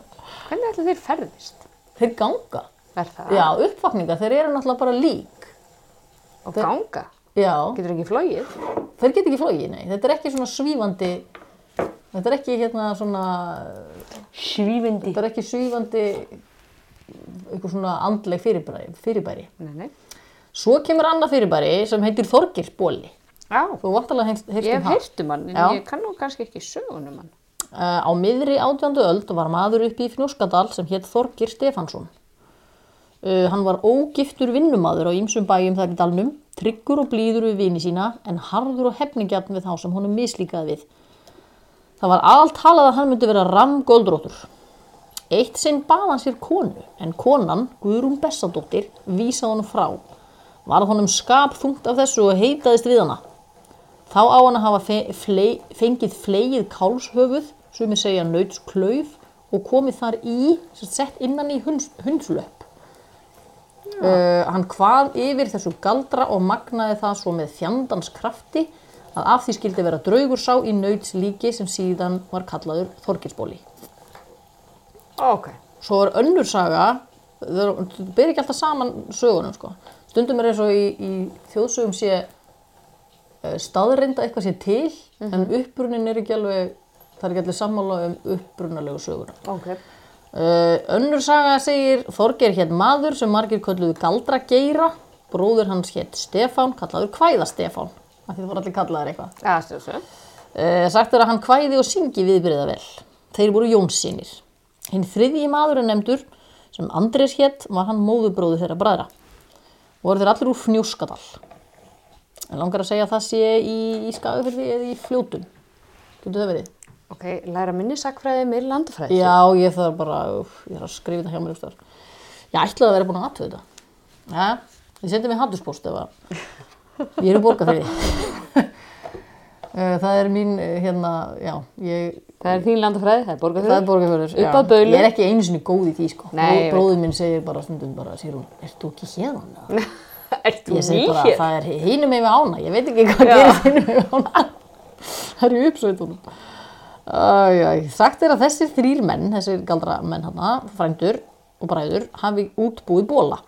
Hvernig ætla þeir ferðist? Þeir ganga. Er það? Já, uppvakninga, þeir eru náttúrulega bara lík. Og ganga? Já, Getur ekki flóið? þeir get ekki flogið, nei. Þetta er ekki svona svífandi, þetta er ekki hérna svona, Svífindi. þetta er ekki svífandi, eitthvað svona andleg fyrirbæri. fyrirbæri. Nei, nei. Svo kemur annað fyrirbæri sem heitir Þorgirsbóli. Já, Þú vantalega heyrst ég um um hann, ég kann nú kannski ekki sögunum hann. Uh, á miðri átjándu öld var maður upp í Fnjóskadal sem hétt Þorgir Stefansson. Uh, hann var ógiftur vinnumadur á ýmsum bæjum þar í dalnum, tryggur og blíður við vini sína en harður og hefningjarn við þá sem honum mislíkaði við. Það var allt talað að hann myndi vera ramm góldróttur. Eitt sinn bað hann sér konu en konan, Guðrún Bessadóttir, vísa honum frá. Var honum skap þungt af þessu og heitaðist við hana. Þá á hann að hafa fengið fleigið kálshöfuð, ég segja nautsklauf og komið þar í, sett innan í hunds, hundslöpp. Uh, hann kvað yfir þessu galdra og magnaði það svo með fjandans krafti að af því skildi vera draugur sá í nauts líki sem síðan var kallaður Þorgilsbóli. Ok. Svo var önnur saga, það ber ekki alltaf saman sögunum sko. Stundum er eins og í, í þjóðsögum sé uh, staðreinda eitthvað sé til en uppbrunin er ekki alveg, það er ekki allir sammála um upprunalegu söguna. Ok. Uh, önnur saga segir Þorgeir hétt maður sem margir kölluðu Galdra Geira, bróður hans hétt Stefán, kallaður Kvæða Stefán, það voru allir kallaður eitthvað. Já, stjórnsum. Uh, sagt er að hann kvæði og syngi viðbyrða vel. Þeir voru Jónssynir. Hinn þriðji maður er nefndur sem Andrés hétt var hann móðubróðu þeirra bræðra. Voru þeir allir úr Fnjóskadal. En langar að segja að það sé í, í skagafyrði eða í fljótum. Getur það verið? Ok, læra minni sakfræði með landafræði. Já, ég þarf bara, ég þarf að skrifa þetta hjá mér eitthvað. Ég ætlaði að vera búin að aðtöða þetta. Ja, ég sendi mig handuspost ef að ég er í borgarfyrði. Eh, það er mín, eh, hérna, já, ég, Það er þín landafræði, það er það borgarfjörður. er borgarfjörður. Upp að baulu. Ég er ekki einu sinni góð í því, sko. Nei, Bróður minn segir bara stundum bara, sér hún, ert þú ekki hérna? Ert þú það er með ána, ég sagt er að þessir þrýr menn, þessir galdra menn hana, frændur og bræður, hafi útbúið bóla.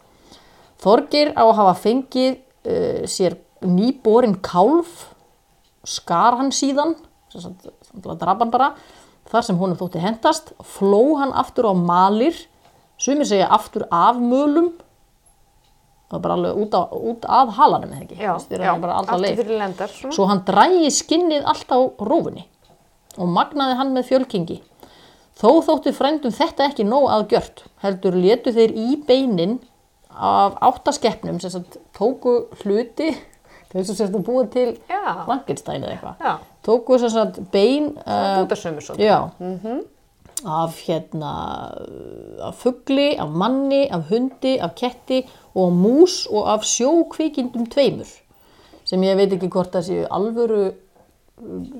Þorgir á að hafa fengið uh, sér nýborinn kálf, skar hann síðan, draf hann bara, þar sem honum þótti hendast, fló hann aftur á malir, sumir segja aftur af mölum, það var bara alveg út, á, út að halanum eða ekki, Já, já, alltaf fyrir lendar, svo hann drægi skinnið allt á rófunni og magnaði hann með fjölkingi þó þóttu frændum þetta ekki nóg að gjört heldur létu þeir í beinin af áttaskeppnum sem sagt, tóku hluti sérst að búið til Já. Frankenstein eða eitthvað Já, tóku sagt bein uh, út af sömu svolítið. Já, af hérna, af fugli, af manni, af hundi, af ketti og af mús og af sjókvikindum tveimur sem ég veit ekki hvort það séu alvöru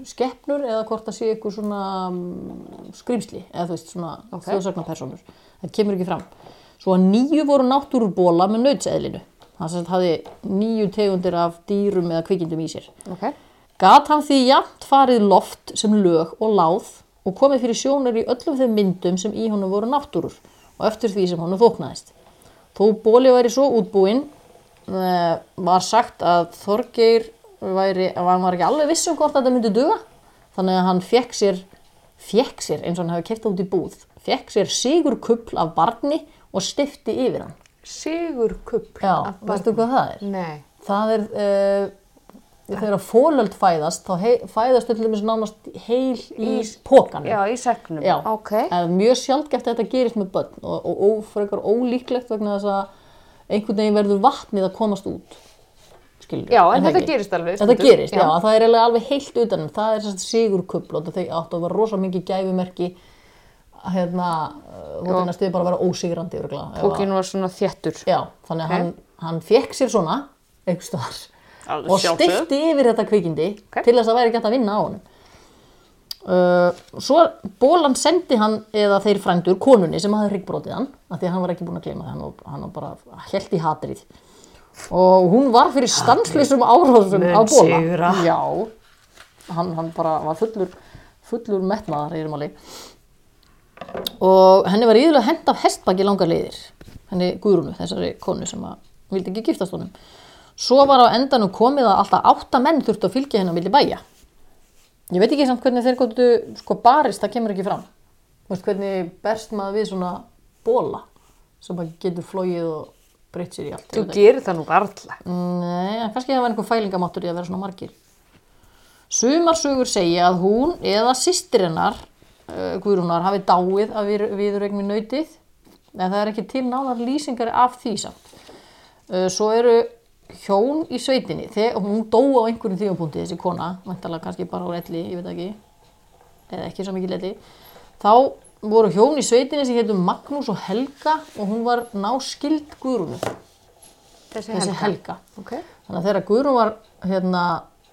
skeppnur eða hvort það séu eitthvað svona um, skrýmsli eða þú veist svona Ok. okay. þjóðsagnapersonur. Það kemur ekki fram. Svo að nýju voru náttúrubóla með nautseðlinu. Það sem hafði nýju tegundir af dýrum eða kvikindum í sér. Ok. Gat hann því jafnt farið loft sem lög og láð og komið fyrir sjónir í öllum þeim myndum sem í honum voru náttúrur og eftir því sem honum þóknaðist. Þó bóli væri svo útbúinn eh, var sagt að Þorgeir væri, hann var ekki alveg viss um hvort þetta myndi duga þannig að hann fekk sér, fekk sér eins og hann hefði keft út í búð, fekk sér sigur kupl af barni og stifti yfir hann. Sigur kupp. Já, veistu hvað það er? Nei. Það er, uh, þegar fólöld fæðast, þá hei, fæðast til dæmis nánast heil í pókanum. Já, í segnum. Já. Ok. Mjög sjálfgeft að þetta gerist með börn og, og, og frekar ólíklegt vegna þess að einhvern veginn verður vatnið að komast út. Skilur, Já, en það þetta gerist alveg. Þetta gerist, já. það er alveg heilt utan, um. það er sérst sigur kubl og það áttu að vera rosa mikið gæfumerki hérna, finnast þið bara að vera ósigrandi örgulega. Pókin var svona þéttur. Já, þannig að hann, hann fekk sér svona, staðar, Alveg og stifti yfir þetta kvikindi Ok. til þess að væri gætt að vinna á honum. Uh, svo bólan sendi hann eða þeir frændur konunni sem hafði hryggbrotið hann af því að hann var ekki búinn að gleyma það hann, hann var bara held í hatrið og hún var fyrir stanslýsum áráðsum á bóla sigra. já. Hann, hann bara var fullur fullur metnaðar í máli. Og henni var íðulega hent af hestbaki langar leiðir. Henni Guðrúnu, þessari konu sem vildi ekki giftast honum. Svo var á endanum komið að alltaf átta menn þurftu að fylgja henni á milli bæja. Ég veit ekki samt hvernig þeir góttu sko barist, það kemur ekki fram. Þú veist, hvernig berst maður við svona bóla sem bara getur flóið og breytt sér í allt Þú gerir það nú varla. Nei, en kannski það var einhver fælingamáttur í að vera svona margir. Sumarsögur segja að hún eða systir hennar, uh, Guðrúnar, hafi dáið af við, viðurregmi nautið, en það er ekki til nánar lýsingar af því samt. Uh, svo eru hjón í sveitinni, þegar hún dó á einhverjum tímapunkti þessi kona, vantalega kannski bara á elli, ég veit ekki, eða ekki svo mikið elli, þá voru hjón í sveitinni sem hétum Magnús og Helga og hún var náskild Guðrúnu Þessi, þessi helga. Ok. Þannig að þegar Guðrún var hérna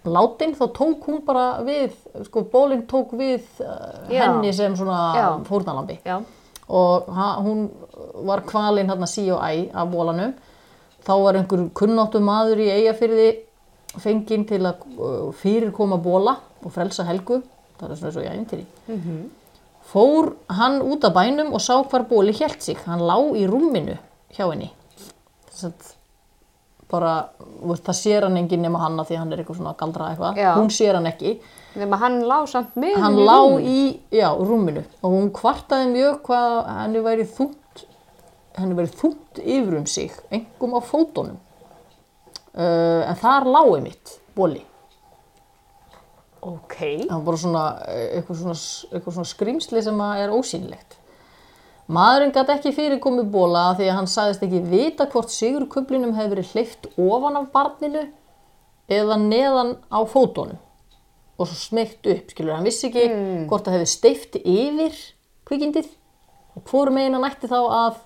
látin þá tók hún bara við, sko bólinn tók við uh, henni sem svona fórnalambi Já. og ha, hún var kvalinn hérna sí og æ af bólanum. Þá var einhver kunnáttu maður í eigafyrði fenginn til að uh, fyrirkoma bóla og frelsa helgu, það er svona svo í æfintýri. Fór hann út af bænum og sá hvar bóli hélt sig, hann lá í rúminu hjá henni. Þess bara, veist, það sér hann enginn nema hanna því hann er eitthvað svona galdra eitthvað, Já. hún sér hann ekki. Nefn að hann lá samt með hann í lá rúminu. í, já, rúminu. Og hún kvartaði mjög hvað henni væri þungt henni væri þungt yfir um sig. Engum á fótunum. Uh, en þar lági mitt bóli, Ok. það var bara svona eh, eitthvað svona, eitthvað svona skrimsli sem er ósýnilegt. Maðurinn gæti ekki fyrir komið bóla því að hann sagðist ekki vita hvort sigurkublinum hefði verið hleyft ofan af barninu eða neðan á fótunum. Og svo smeygt upp, skilur, hann vissi ekki hvort það hefði steift yfir kvikindið og hvorum megin hann ætti þá að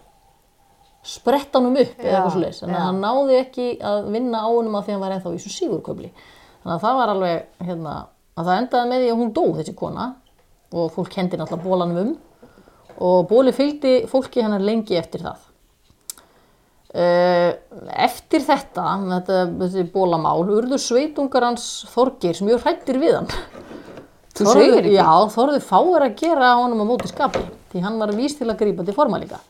spretta honum upp eða Já, eitthvað svo þannig já. að hann náði ekki að vinna á honum að því hann var ennþá í þessu sigurköfli. Þannig að það var alveg, hérna að það endaði með því að hún dó þessi kona og fólk kendi náttúrulega bólanum um og bóli fylgdi fólki hennar lengi eftir það. Eh, eftir þetta, þetta þessi bólamál, urðu sveitungar hans Þorgeirs mjög hrættir við hann. Þú Þorðu- segir ekki? Já, þorðu fáir að gera honum á móti skapi því hann var vís til að grípa til forma líka.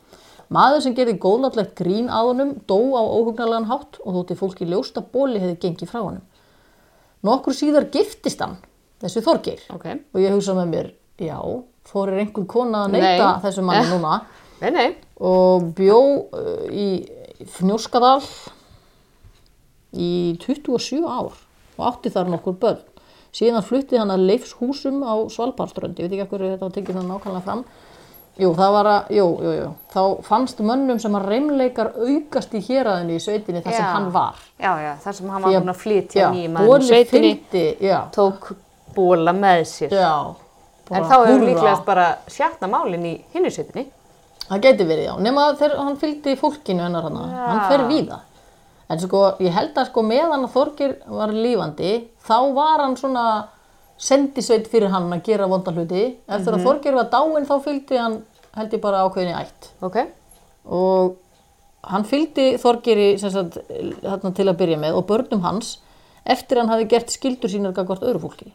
Maður sem gerði góðlátlegt grín að honum dó á óhugnarlegan hátt og þótti fólki ljóst að bóli hefði gengið frá honum. Nokkur síðar giftist hann þessi Þorgeir Ok. og ég hugsa með mér, já, þorir einhver kona að neyta Nei. þessu manni núna Nei, nei. og bjó uh, í Fnjóskadal í 27 ár og átti þar nokkur börn. Síðan flutti hann að Leifshúsum á Svalbardströnd, ég veit ekki hverju þetta var tekið þannig nákvæmlega fram. Jú, það var að, jú, jú, jú, þá fannst mönnum sem að reymleikar aukast í héraðinu í sveitinni þar sem Já. hann var. Já, já, þar sem hann var að flytja nýjum Boli sveitinni, tók bóla með sér. já. en þá hefur húrra. líklegast bara sjatna málinn í hinnu sveitinni. Það geti verið, já. Nefna þegar hann fylgdi fólkinu hennar hann. Hann fer víða. En sko, ég held að sko meðan að Þorgir var lífandi, þá var hann svona sendisveit fyrir hann að gera vonda hluti. Eftir að Þorgir var dáinn þá fylgdi hann, held ég bara ákveðinni ætt. Ok. Og hann fylgdi Þorgiri sagt, þarna til að byrja með og börnum hans eftir að hann hafi gert skildur sínar gagvart öðru fólki.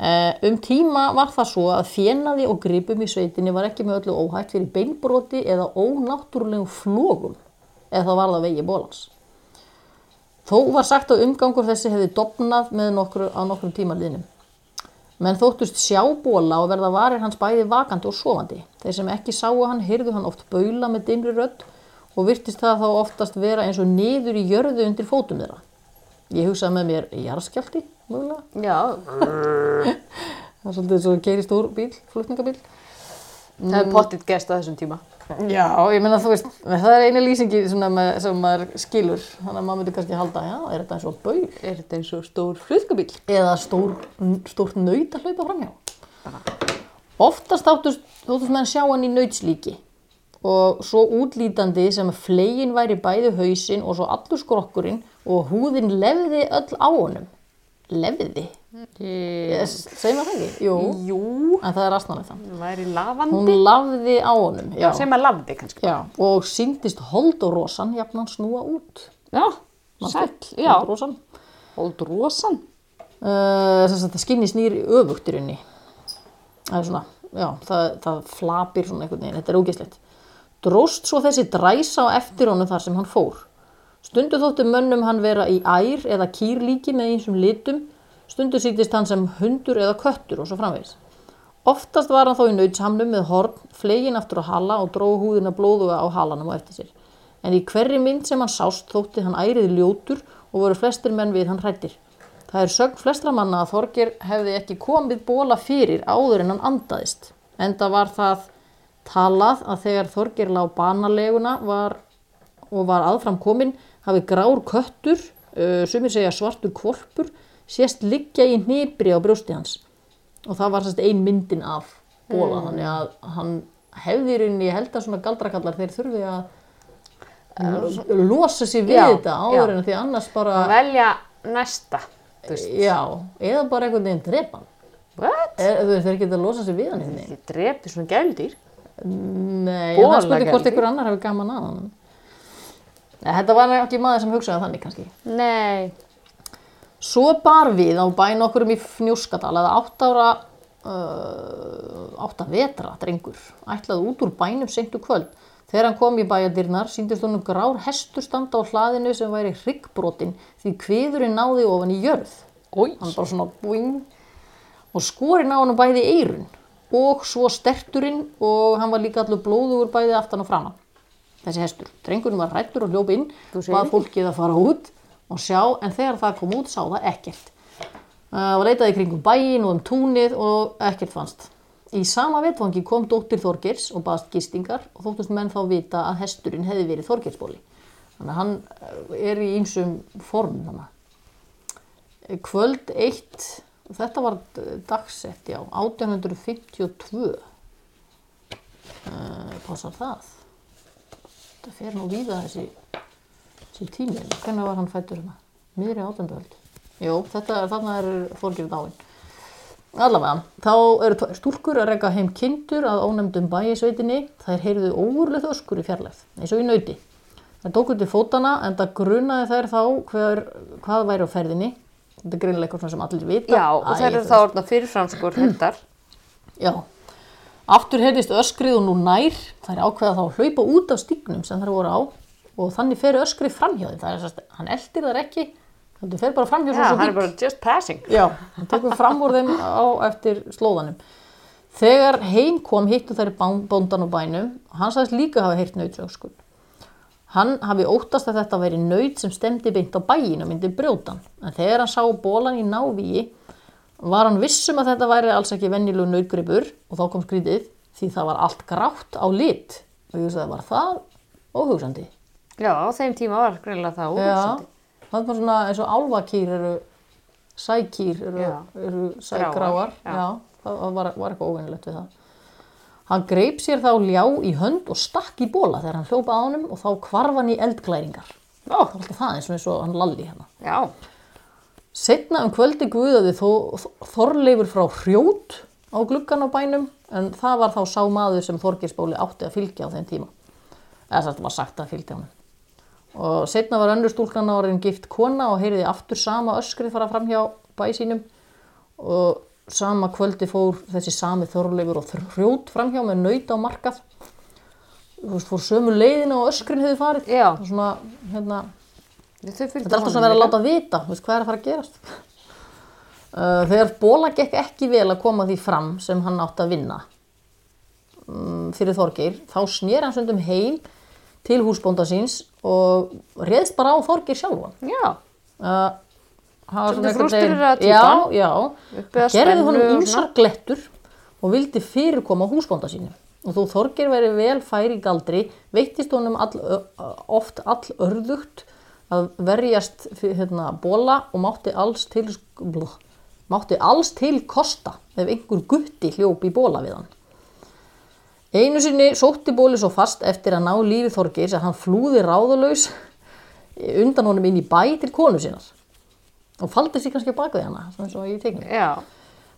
Uh, um tíma var það svo að fjenaði og gripum í sveitinni var ekki með öllu óhætt fyrir beinbroti eða ónáttúrulegum flógum eða það var það vegi bólans. Þó var sagt að umgangur þessi hefði dopnað nokkru, á nokkrum tímaliðnum. Menn þóttust sjá bóla og verða varir hans bæði vakandi og sofandi. Þeir sem ekki sáu hann heyrðu hann oft baula með dimri rödd og virtist það þá oftast vera eins og niður í jörðu undir fótum þeirra. Ég hugsaði með mér jarðskjálti, mögulega. Já, Það er svolítið svo geiri stór bíl, flutningabíl. það hefur pottitt gerst á þessum tíma. Já, ég meina þú veist, það er eina lýsingi með, sem maður skilur, þannig að maður myndi kannski halda, já, er þetta eins og baul? Er þetta eins og stór flutgabíl? Eða stór, stórt naut að hlaupa framhjá? Oftast þáttust, þóttust menn sjá hann í nautslíki og svo útlítandi sem að flegin væri bæði hausinn og svo allur skrokkurinn og húðin lefði öll á honum. Lefði? Yes, segir maður það ekki? Jú, Jú, en það er astnalegt það. það. Hún lafði á honum, já. Sem að lavði kannski. já og síndist hold og rosan jafnan snúa út. Já, sæll, já. Hold og rosan. Hold rosan. Uh, þess að þetta skinni snýr öfugt í rauninni. Það er svona, já, það, það flapir svona einhvern veginn, þetta er ógeðslegt. Dróst svo þessi dræsa á eftir honum þar sem hann fór. Stundu þóttu mönnum hann vera í ær eða kýrlíki með einsum litum, stundu sýtist hann sem hundur eða köttur og svo framvegis. Oftast var hann þó í nautsamnum með horn, flegin aftur á hala og dróð húðina blóðuga á halanum á eftir sér. En í hverri mynd sem hann sást þótti hann ærið ljótur og voru flestir menn við hann hrættir. Það er sögn flestra manna að Þorger hefði ekki komið bóla fyrir áður en hann andaðist. Enda var það talað að þegar Þorger lá banaleguna var, og var aðfram komin hafi grár köttur, uh, sumir segja svartur kvolpur, sést liggja í hnipri á brjósti hans. Og það var sérst ein myndin af bóla, þannig að hann hefði í rauninni, ég held að svona galdrakallar þeir þurfi að uh, losa sér við Já, þetta áður já. en því annars bara, velja næsta. Já, eða bara einhvern veginn drepa hann. what? Veist, þeir geta að losa sér við hann. Ég drepi svona gældýr. Nei, en það spurði hvort Bolagaldi. einhver annar hefur gaman að hann. Nei, þetta var ekki maður sem hugsaði þannig kannski. Nei. Svo bar við á bæn okkur um í Fnjóskadal eða átt ára, uh, átta vetra drengur, ætlaði út úr bænum seintu kvöld. Þegar hann kom í bæjadyrnar síndist honum grár hestur standa á hlaðinu sem væri hryggbrotin því kviðurinn náði ofan í jörð. Hann bara svona boing og skorinn á hann bæði eirun og svo sterturinn og hann var líka allur blóðugur bæði aftan og framan. Þessi hestur. Drengurinn var rættur og hljóp inn, ekki. fólkið að fara út og sjá en þegar það kom út sá það ekkert. Það var leitaði í kringum bæin og um túnið og ekkert fannst. Í sama vetfangi kom dóttir Þorgeirs og baðast gistingar og þóttust menn þá vita að hesturinn hefði verið Þorgeirsbóli. Þannig að hann eh, er í ýmsum form þannig kvöld eitt og þetta var d- dagsett já, 1852 uh, passar það? Þetta fer nú víða þessi, þessi tími. Hvernig var hann fættur hérna? Miðri átendöld jú, þetta er þarna er fórgjörð dáin. Allavega, þá eru tvær stúlkur að reka heim kindur að ónefndum bæisveitinni þær heyrðu óurlegt öskur í fjarlægð eins og í nauti. Þær tóku til fótana en það grunaði þær þá hver, hvað væri á ferðinni þetta er greinilega eitthvað sem allir vita Já, og þeir eru þá orðna fyrirfram sko hundar. Já, aftur heyrðist öskrið og nú nær, þær ákveða þá að hlaupa út af stígnum sem þær voru á og þannig fer öskrið framhjá þeim. Það er sérst, hann eldir þær ekki, heldur fer bara framhjá Já, hann er bara just passing. Já, hann tekur fram úr þeim á eftir slóðanum. Þegar heim kom hittu þær bóndan og bænum, hann sagðist líka hafa heyrt nautsökskull. Hann hafi óttast að þetta væri naut sem stemdi beint á bæin og myndi brjótan. En þegar hann sá bólan í návíi var hann vissum að þetta væri alls ekki venjulegu nautgripur og þá kom skrítið því það var allt grátt á lit. Og ég veist að var það óhugsandi. Já, á þeim tíma var greinlega það Já, óhugsandi. það var svona eins og álfakýr eru, sækýr eru, Já. eru sægráar. já. Já, það var, var eitthvað óvenjulegt við það. Hann greip sér þá ljá í hönd og stakk í bóla þegar hann hljópa á honum og þá kvarf hann í eldglæringar. Ó, það var alltaf það eins og eins og hann lalli hérna. Já, Setna um kvöldi guðaði þó Þorleifur frá hrjót á gluggan á bænum en það var þá sá maður sem Þorgirsbóli átti að fylgja á þeim tíma. Eða þetta var sagt að fylgja honum. Og setna var önnur stúlkan áriðin gift kona og heyriði aftur sama öskrið fara fram hjá bæ sínum og sama kvöldi fór þessi sami Þorleifur og hrjót fram hjá með naut á markað. Fór sömu leiðina og öskrin hefði farið. Já. Og Svona, hérna, Þetta er alltaf svona að vera að láta vita, veist, hvað er að fara að gerast. Uh, þegar Bóla gekk ekki vel að koma því fram sem hann átti að vinna um, fyrir Þorgeir, þá snýr hann stundum heim til húsbónda síns og réðst bara á Þorgeir sjálfan. Já, Uh, Svolítið frústreraða veginn- týpan. Já, já. Að Gerði honum og ýmsar glettur og vildi fyrirkoma húsbónda sínu. Og þó Þorgeir veri vel fær í galdri, veittist honum all, oft all örðugt að verjast hérna, bóla og mátti alls til, blá, mátti alls til kosta ef einhver gutti hljóp í bóla við hann. Einu sinni sótti bóli svo fast eftir að ná lífi Þorgeirs að hann flúði ráðalaus undan honum inn í bæ til konu sinnar og faldi sér kannski á bak við hana, svona ég tekni. já,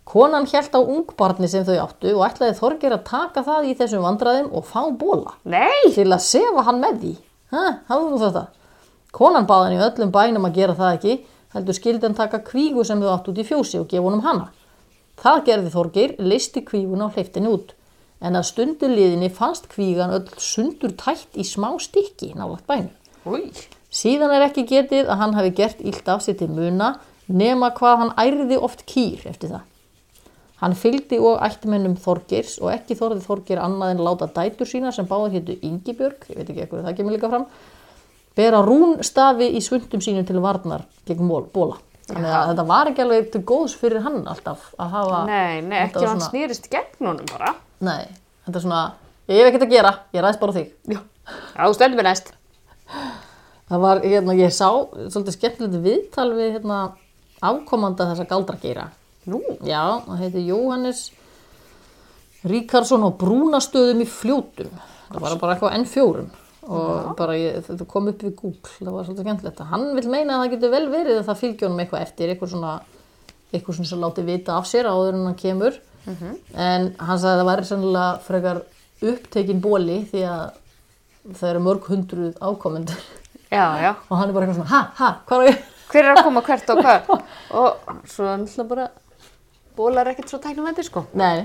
Konan hjælt á ungbarni sem þau áttu og ætlaði Þorgeir að taka það í þessum vandræðum og fá bóla nei, til að sefa hann með því. Þetta. Konan baði hann í öllum bænum að gera það ekki, heldur skildi hann taka kvígu sem þau áttu út í fjósi og gefa honum hana. Það gerði Þorgeir, listi kvígun á hleyftinni út. En að stundu liðinni fannst kvígan öll sundur tætt í smá stykki nálagt bænum. Új. Síðan er ekki getið að hann hafi gert illt af sér til muna nema hvað hann ærði oft kýr eftir það. Hann fylgdi og ættmennum Þorgeirs og ekki þorði Þorgeir annað en láta dætur sína sem báðar hétu Ingibjörg, ég veit ekki ekkur það kemur líka fram, bera rúnstafi í svundum sínum til varnar gegn bóla. Þannig að þetta var ekki alveg til góðs fyrir hann alltaf að hafa... Nei, nei, ekki ef hann snýrist gegn honum bara. Nei, þetta er svona, ég hef ekkert að gera, ég ræðst bara þig. Já. Þú stöndum við næst. Það var, hérna, ég sá svolítið skemmtilegt viðtal við, hérna, afkomanda þessa galdrageira. Nú. Já, það heiti Jóhannes Ríkarsson á brúnastöðum í fljótum. Það var bara eitthvað N4 og bara ég, þetta kom upp við Google, það var svolítið skemmtilegt. Hann vil meina að það getur vel verið að það fylgja honum eitthvað eftir, eitthvað svona, eitthvað svona sem láti vita af sér áður en hann kemur. En hann sagði að það væri sannlega frekar upptekinn bóli því að það eru mörg hundruð ákomendur Já, já. og hann er bara eitthvað svona, ha, ha, hvað er ég? Hver er að koma hvert og hvað? Og svo náttúrulega bara bólar ekkert svo tæknum þetta, sko. Nei,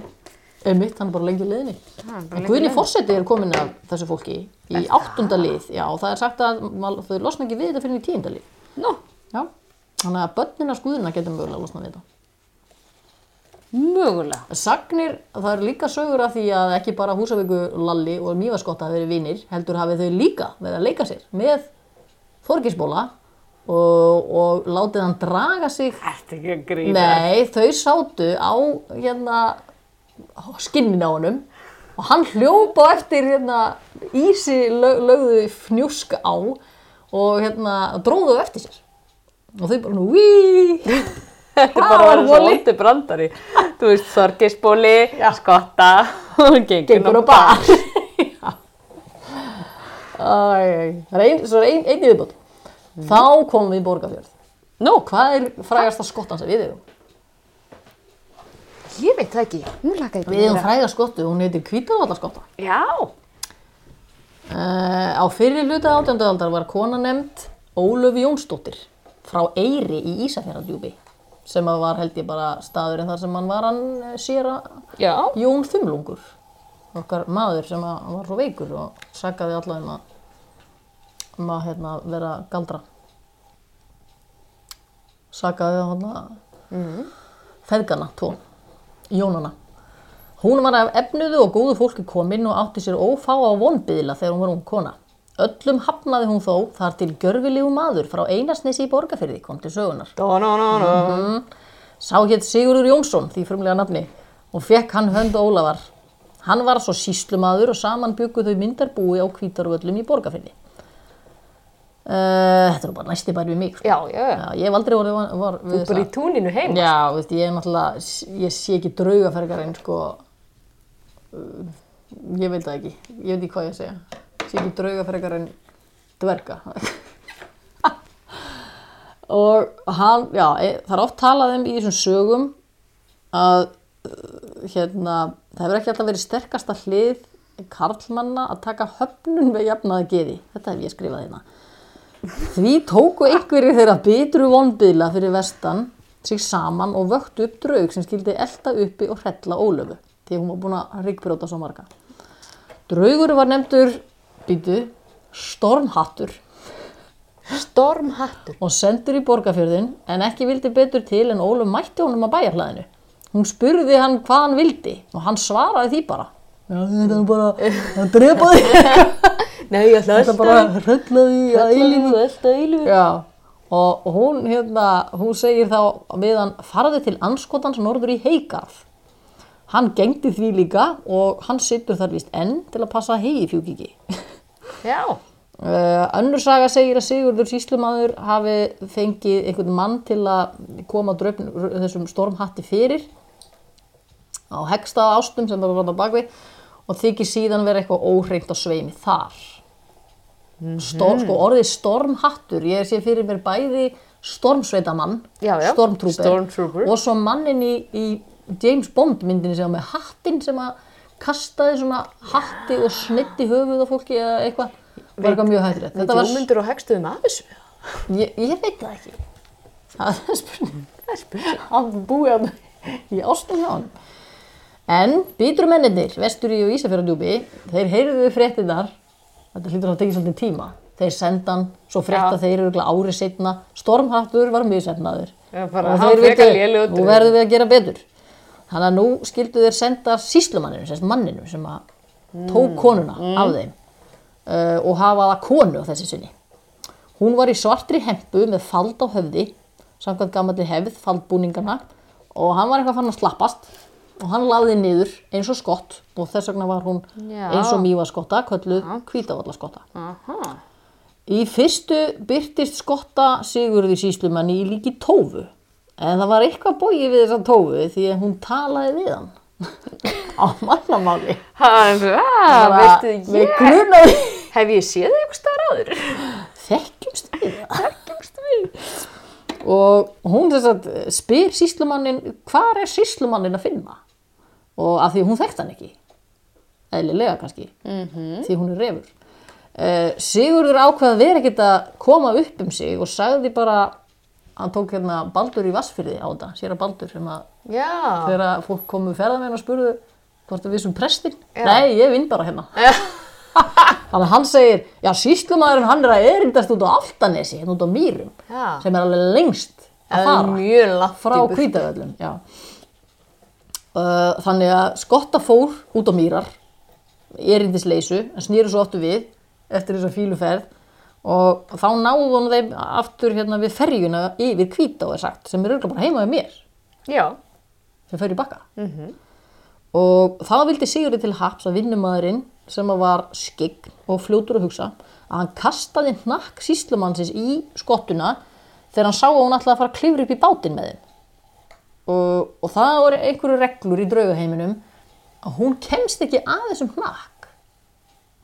einmitt, hann er bara lengi. Hann bara En Guðni. Forseti er komin af þessu fólki í áttunda lið, já, og það er sagt að þau losna ekki við þetta fyrir í tíunda lið. Nú, Já, þannig að börnina skuðina getur mögulega losna við þetta. mögulega. Sagnir, það er líka sögur af því að ekki bara Húsavíku Lalli og Mývaskotta hafi verið vinir, heldur hafið þau líka verið að leika sér með Þorgisbóla og, og látið hann draga sig. Þetta ekki að grína. Nei, þau sátu á hérna skinnin á honum og hann hljópa eftir hérna ísi lög, lögðu fnjúsk á og hérna dróðu eftir sér. Og þau bara nú víí Þetta er bara svo óndi brandari. Þú veist, þorgisbóli, skotta og gengur á bar. það er ein, svo viðbútt þá komum við í Borgafjörð Nú, hvað er frægasta skottan sem við eigum? Ég veit það ekki. Nú laka ég Við eigum fræga skottu, hún heitir Hvítarvallaskotta Já. Uh, á fyrir hluta átjöndu aldar var kona nefnd Ólöf Jónsdóttir frá Eyri í Ísafjörðardjúpi sem að var held ég bara staðurinn þar sem hann var hann eh, séra Já. Jón Þumlungur okkar maður sem var svo veikur og sagaði alla um að, um að hérna, vera galdra sagaði hann að feðgana tvo Jónana Hún var af efnuðu og góðu fólki komin og átti sér ófáa vonbyðla þegar hún var ung kona. Öllum hafnaði hún þó þar til gjörfilegu maður frá Einarsnesi í Borgarfyrði kom til sögunar. Dó, no, no, no. Sá hétt Sigurður Jónsson, því frumlega nafni, og fekk hann hönd Ólafar. Hann var svo síslumadur og saman byggu þau myndarbúi á Hvítarvöllum í Borgarfyrði. Uh, þetta er bara næsti bær við mig. Sko. Já, já, já. Já, ég hef aldrei orðið var, var við Bara í túninu heim. Já, veist, ég ég sé ekki draugafergarinn, sko, uh, ég veit það ekki, ég veit ekki hvað ég segja, sé ekki draugafergarinn dverga. og hann, já, e, það er oft talað um í þessum sögum að, uh, hérna, það hefur ekki alltaf verið sterkasta hlið karlmanna að taka höfnun með jafnaða geði, þetta hef ég skrifað hérna. Því tóku einhverjir þeirra bitru vonbyðla fyrir vestan sig saman og vöktu upp draug sem skildi elda uppi og hrella Ólöfu því hún var búin að ryggbrjóta svo marga. Draugur var nefndur, býtu, Stormhattur Stormhattur. og sendur í borgarfjörðin en ekki vildi betur til en Ólöf mætti honum að bæjarhlaðinu. Hún spurði hann hvað hann vildi og hann svaraði því bara. Já, þetta er bara að drepa þig. Nei, ég ætla er bara að hrella þig að eilífu. Alltaf eilífu. Já, og hún, hérna, hún segir þá hann farði til anskotans norður í Heigarð. Hann gengdi því líka og hann situr þar vist enn til að passa hegi fjúkiki. Já. Uh, önnur saga segir að Sigurður Síslumadur hafi fengið einhvern mann til að koma dröfn, þessum stormhatti fyrir á hegstaða ástum sem það var á bakvið og þykir síðan vera eitthvað óhreint á sveimi þar. Stor, sko, orðið stormhattur, ég sé fyrir mér bæði stormsveitamann, stormtrooper, og svo mannin í, í James Bond myndinni sem með hattinn sem að kastaði svona hatti og snitti höfuð á fólki eða eitthvað, var eitthvað mjög hættilegt. Þetta var, myndur og hegstuðum að þessu. ég, ég veit það ekki. Það er spurning. Það er spurning. Hann búið hann í ástum hjá hann. En bítrumennir, Vesturi og Ísafjörðardjúpi, þeir heyrðu fréttinar, þetta hlýtur að tekja svolítið tíma, þeir senda hann, svo frétta Já. þeir eru árið setna, stormhattur var misefnaður. Já, bara, og þeir lélegur nú verðum við að gera betur. Þannig að nú skildu þeir senda síslumanninu, sérst manninu sem að tók konuna af þeim uh, og hafa það konu á þessi sinni. Hún var í svartri hempu með fald á höfði, samkvæmt gammalli hefð, faldbúningana og hann var eitthvað fann að slappast og hann lagði niður eins og skott og þess vegna var hún Já. eins og mýva skotta, kölluð hvítavallaskotta. Í fyrstu byrtist skotta Sigurði síslumanni í líki tófu en það var eitthvað bóið við þessa tófu því að hún talaði við hann á mannamáli. Hann, Bara, veistu, Við ég, grunaði hef ég séð þig eitthvað staðar áður? þekkjumst við það. Þekkjumst við. Og hún þess að spyr síslumannin hvað er síslumannin að finna? Og af því hún þekkt hann ekki. Eðlilega kannski. -hmm. Því hún er refur. Uh, Sigurður ákvað að vera ekkert að koma upp um sig og sagði bara hann tók hérna Baldur í Vassfyrði á þetta, sér að Baldur sem að Já. þegar fólk komu ferðamenn og spurðu hvort við vissum prestin Já. nei, ég vinn bara hérna þannig að hann segir, já síslumæðurinn hann er að erindast út á Altanesi hérna út á Mýrum, Já. sem er alveg lengst að er fara frá kvítavöllum já. Uh, þannig að skotta fór út á Mýrar erindisleysu, en snýru svo áttu við eftir þessa fíluferð og þá náðu hann þeim aftur hérna við ferjuna yfir kvítá er sagt, sem er auðvitað bara heima við mér. Já. sem í bakka. Og þá vildi Sigurði til haps að vinnumæðurinn sem var skegg og fljótur að hugsa að hann kastaði hnakk síslumannsins í skottuna þegar hann sá að hún ætlaði að fara að klifra upp í bátinn með þeim og, og það voru einhverju reglur í draugaheiminum að hún kemst ekki að þessum hnakk.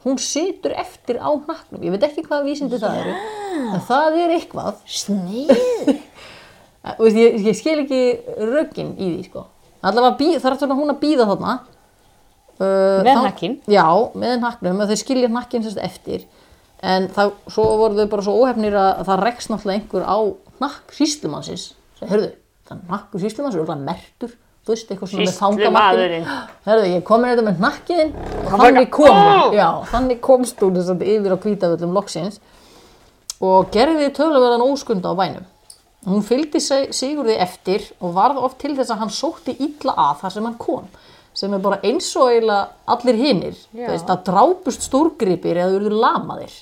Hún situr eftir á hnakknum. Ég veit ekki hvaða vísindi það eru en það er eitthvað. Snið. Ég, ég skil ekki röggin í því sko. allavega svona hún að býða þarna. Uh, Með hnakkinn? já, með hnakknum og þau skilja hnakkin eftir. En þá, svo voru þau bara svo óhefnir að, að það rekst náttúrulega einhver á hnakk síslumannsins sem, hörðu, það er hnakkur síslumanns er alveg mertur, þú veist, eitthvað svona með fangamarkin hörðu, ég kom með þetta með hnakkiðin og þannig kom "Ó!" já, þannig komst hún þess að yfir á hvítavöllum loksins og gerði töluverðan óskunda á bænum. Hún fylgdi sig- Sigurði eftir og varð oft til þess að hann sótti illa að þar sem hann kom sem er bara eins og eiginlega allir hinnir það drápust stórgripir eða urður lamaðir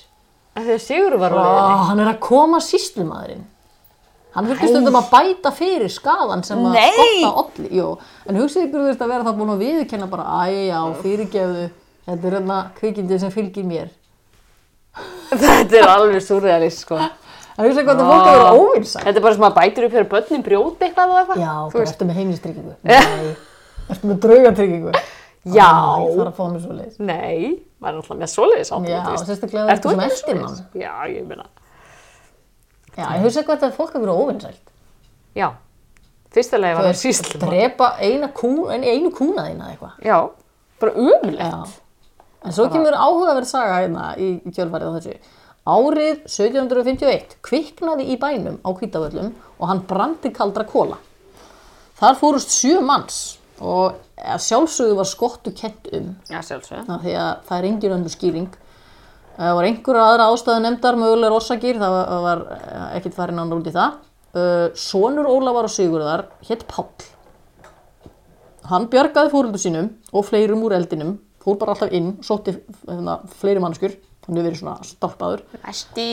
En Þegar Sigur var og leiðinni. hann er að koma síslumadurinn hann þurfti stundum að bæta fyrir skadan sem að skotta olli Jú, en hugsið ykkur þú veist að vera það búin að viðurkenna bara æ, já, fyrirgefðu þetta er hérna kvikindið sem fylgir mér Þetta er alveg surrealist, sko. en hugsið hvað þetta fólk að vera óvinsætt Þetta er bara sem að bætur upp fyrir börnin brjóti eitthvað og eitthvað. Já, Þú veist. ertu með heimilistryggingu Nei, ertu með draugatryggingu Já. Æ, Það er að fá mér svo leið Nei, maður er náttúrulega með svoleiðis átt. Já, sérstaklega þetta sem eftir mann Já, ég meina. Já, ég hugsa hvað þetta fólk að vera óvinsælt Já. Fyrsta lagi var Þú það veist, síslum. drepa eina kú, en einu kúna þína eitthvað Já, bara umlegt. En svo kemur áhugaverð saga hérna í, kjölfarið á þessu. Árið 1751 kviknaði í bænum á Hvítavöllum og hann brandi kaldra kóla. Þar fórust sjö manns og að sjálfsögðu var skottu kent um Já, sjálfsög. af því að það er engin önnur skýring. Það var einhverja aðra ástæðu nefndar mögulegar orsakir, það var, eh, ekkert farin á út í það. Uh, Sónur Ólafar og Sigurðar hétt Páll. Hann bjargaði fóröldu sínum og fleirum úr eldinum, fór bara alltaf inn, sótti hérna, fleiri mannskur, hann hefur verið svona stálpaður. Næsti.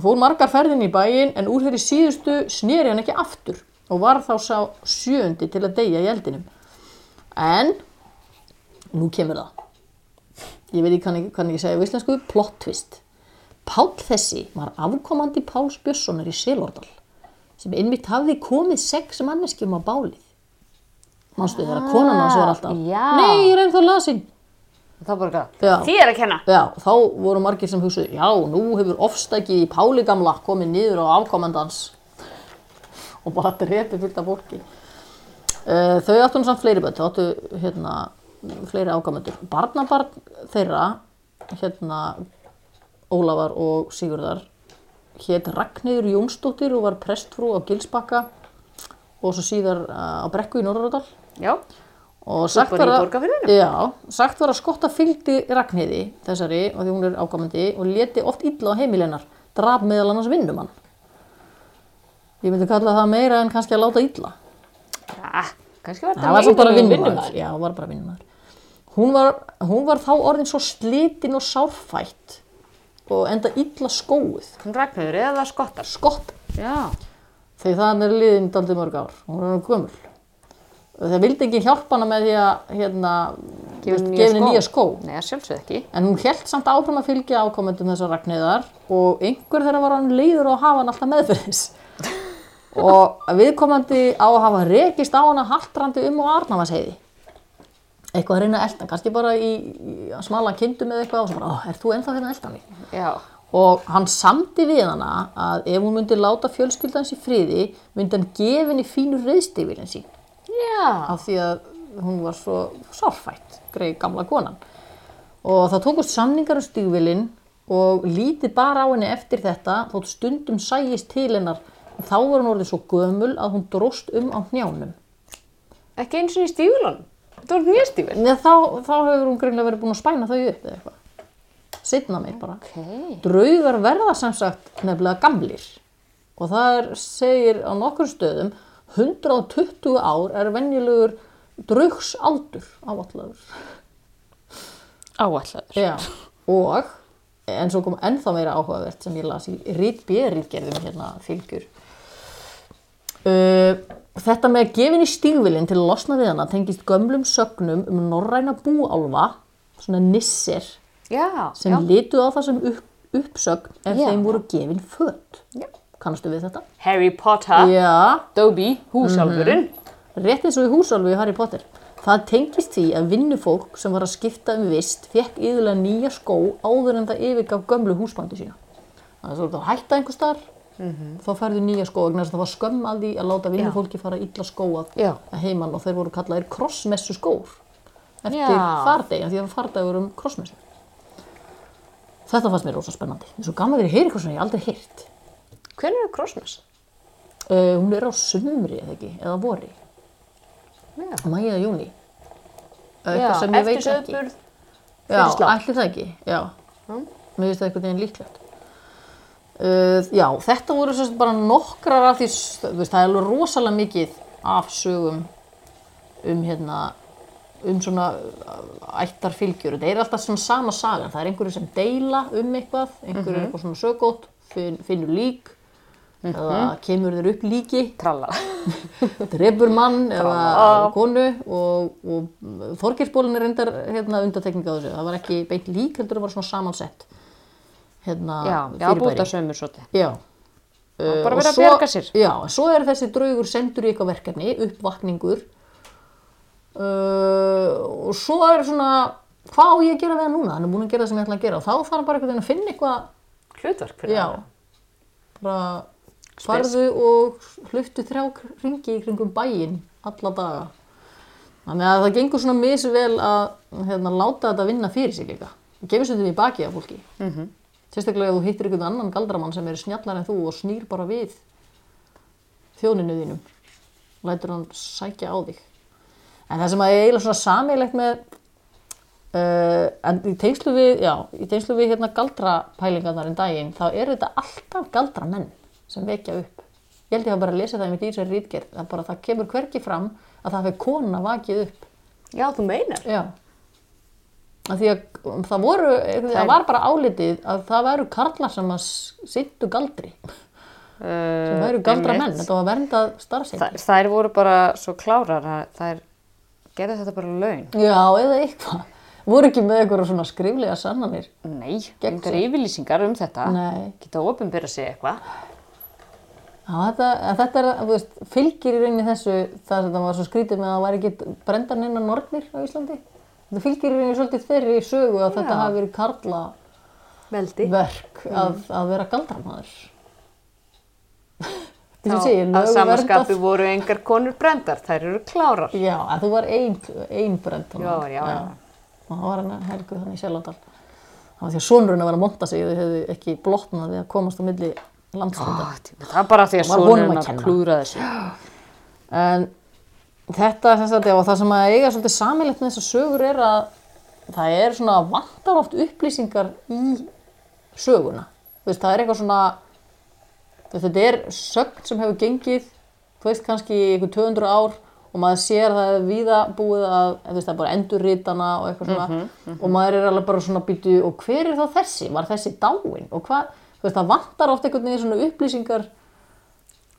Fór margar ferðin í bæinn en úr þeirri síðustu sneri hann ekki aftur og var þá sá sjöundi til að deyja í eldinum. En nú kemur það. Ég veit ekki kann kann ekki segja á íslensku, plot twist. Páll þessi var afkomandi Páls Björnssonar í Selordal sem einmitt hafði komið sex manneskjum á bálið. Manstu þegar konan hans var alltaf já. Nei, ég er ennþá lasin. Það bara Já. hvað? Þið er að kenna. Já, þá voru margir sem hugsuðu, já, nú hefur ofstæki í Páli gamla komið niður á afkomendans og bara drepi fullt af fólki. Uh, þau áttu samt fleiri börn, þau áttu hérna, fleiri afkomendur. Barnabarn þeirra, hérna, Ólafar og Sigurðar, hétt Ragnheiður Jónsdóttir og var prestfrú á Gilsbakka og svo síðar uh, á Brekku í Norðuradal Já, og sagt var að, já, sagt var að skotta fylgdi Ragnhiði þessari og því hún er ágamandi og leti oft illa á heimilennar draf meðal annars vinnumann. Ég myndi kalla það meira en kannski að láta illa. Ja, kannski var það bara leiðinlegur vinnumaður. Já, var bara vinnumaður hún var, hún var þá orðin svo slitin og sárfætt og enda illa skóið Hún Ragnhildur eða skottar. skott Já, þegar það er liðin daldið mörg ár hún er orðin gömul það vildi ekki hjálpa hana með því að hérna, Gefa henni nýja skó. nei, sjálfsög ekki. En hún held samt áfram að fylgja ákomendum þessar ragnæðar og einhver þeirra var hann leiður og hafa hann alltaf meðferðis. og viðkomandi á að hafa rekist á hana haltrandi um og arnavasheiði. Eitthvað að reyna að elda, kannski bara í, í smala kindum eða eitthvað og svo bara, "Ó, ert þú ennþá hérna að elda mig? Já, Og hann samdi við hana að ef hún myndi láta fjölskyldans í friði, myndi hann gefa henni fínu reyðstifilin sín já, af því að hún var svo sárfætt, greið gamla konan. Og það tókust samningar um stígvilinn og lítið bara á henni eftir þetta, þótt stundum sæjist til hennar. En Þá var hún orðið svo gömul að hún dróst um á hnjánum. ekki eins og í stífilunum. Þetta var mjög stífil. Nei, þá, þá hefur hún greinlega verið búin að spæna þau upp eða eitthvað. Sitna mig bara. Ok. Draugar verða sem sagt nefnilega gamlir. Og það er, segir á nokkur stöðum, 120 ár er venjulegur draugsaldur ávallagur. Áætlaður. Já, og en svo kom ennþá meira áhugavert sem ég las í Rít B-rítgerðum hérna fylgjur. Uh, þetta með að gefa henni stígvilinn til að losna við hana tengist gömlum sögnum um norræna búálfa, svona nissir, Já, sem já. litu á það sem upp, uppsögn ef Já. þeim voru gefin föt. Já. Kannastu við þetta? Harry Potter, Já, Dobby, húsálfurinn. rétt eins og í húsálfu í Harry Potter. Það tengist því að vinnufólk sem var að skipta um vist fekk yfirlega nýja skó áður en það yfirgaf gömlu húsbandi sína. Þannig að þú ert að hætta einhver starf, þá færðu nýja skó þess að það var skömm að því að láta vinnufólki fara illa skóað Já. að heiman og þeir voru kallaðir krossmessu skór eftir Já. fardegi, því að fardagur um krossmessu. Þetta fannst mér rosa spennandi. Er svo gaman að vera í heyri eitthvað svona ég aldrei heyrt. Hvernig er Krossmess? Uh, hún er á sumri eða ekki, eða vori. Já. Mæja júni. Já, Eitthvað sem ég eftir veit ekki. söðburð. Já, fyrir slátt. ætli það ekki, já. Mér finnst það veginn líklegt. Uh, já, þetta voru sérst bara nokkrar af því, veist, það er alveg rosalega mikið af sögum um hérna, um svona uh, ættarfylgjur. Þetta er alltaf svona sama sagan. Það er einhverju sem deila um eitthvað, einhverju er eitthvað svona sögótt, finn, finnur lík, eða kemur þér upp líki Tralla. drefur mann eða konu og, og Þorgeirsbólin er reyndar hérna, undatekning á þessu. Það var ekki beint lík, heldur það var svona samansett hérna, Já, já, búta sömur svolítið. Já. bara Uh, verið og að bjarga sér. Já, en svo er þessi draugur sendur í eitthvað verkefni, uppvakningur uh, og svo er svona, hvað á ég að gera við það núna? Hann er búin að gera það sem ég ætla að gera og þá þarf hann bara einhvern veginn að finna eitthvað Hlutverk fyrir Já, bara farðu og hluttu þrjá ringi í kringum bæinn alla daga. Þannig að það gengur svona misvel að hérna, láta þetta vinna fyrir sig líka. Það gefur stundum í baki af fólki. Mm -hmm. Sérstaklega ef þú hittir einhvern annan galdramann sem er snjallar en þú og snýr bara við þjóninu þínum. Lætur hann sækja á þig. En það sem að er eiginlega svona sameiglegt með Uh, en í tengslu við, já, í tengslu við hérna galdrapælingarnar en daginn, þá er þetta alltaf galdramenn sem vekja upp. Ég held ég að bara að lesa það í mitt í þessari rítgerð, það bara það kemur hverki fram að það hefur kona vakið upp. Já, þú meinar. Já. Af því að það voru, það var bara álitið að það væru karlar sem að sittu galdri, sem væru galdramenn, þetta var verndað starfsemi. Þær, þær voru bara svo klárar að þær gerðu þetta bara laun. Já, eða eitthvað. Voru ekki með eitthvað svona skriflega sannanir. Nei, engar yfirlýsingar um þetta. Nei. Geta ofinbyrða sig eitthvað. Þetta, þetta er, veist, fylgir í rauninni þessu, það sem það var svo skrítið með að það væri ekki brendar neina nornir á Íslandi. Þetta fylgir í rauninni svolítið þeirri sögu að þetta Já. hafi verið karla Veldi. verk að, að vera galdramæður. Þá, að verndað. voru engar konur brendar. Þær eru klárar. Já, en þú var ein, ein brend. Já, já, já. Og það var henni helgu þannig í Sjællandal. Það var því að sonurinn að vera að monta sig, þau hefðu ekki blotnað við að komast á milli landslanda. Ó, tíma, það er bara því að Var honum að sonurinn að kenna. klúra þessu. En þetta sem sagt, já, það sem að eiga svolítið samilegt með þessar sögur er að það er svona vantar oft upplýsingar í söguna. Þú veist, það er eitthvað svona, þetta er sögn sem hefur gengið, þú veist, kannski einhver 200 ár og maður sér að það er víða búið að, þú veist, það er bara endurritana og eitthvað svona og maður er alveg bara svona býtu og hver er þá þessi? Var þessi dáin? Og hvað, þú veist, það vantar oft einhvern veginn svona upplýsingar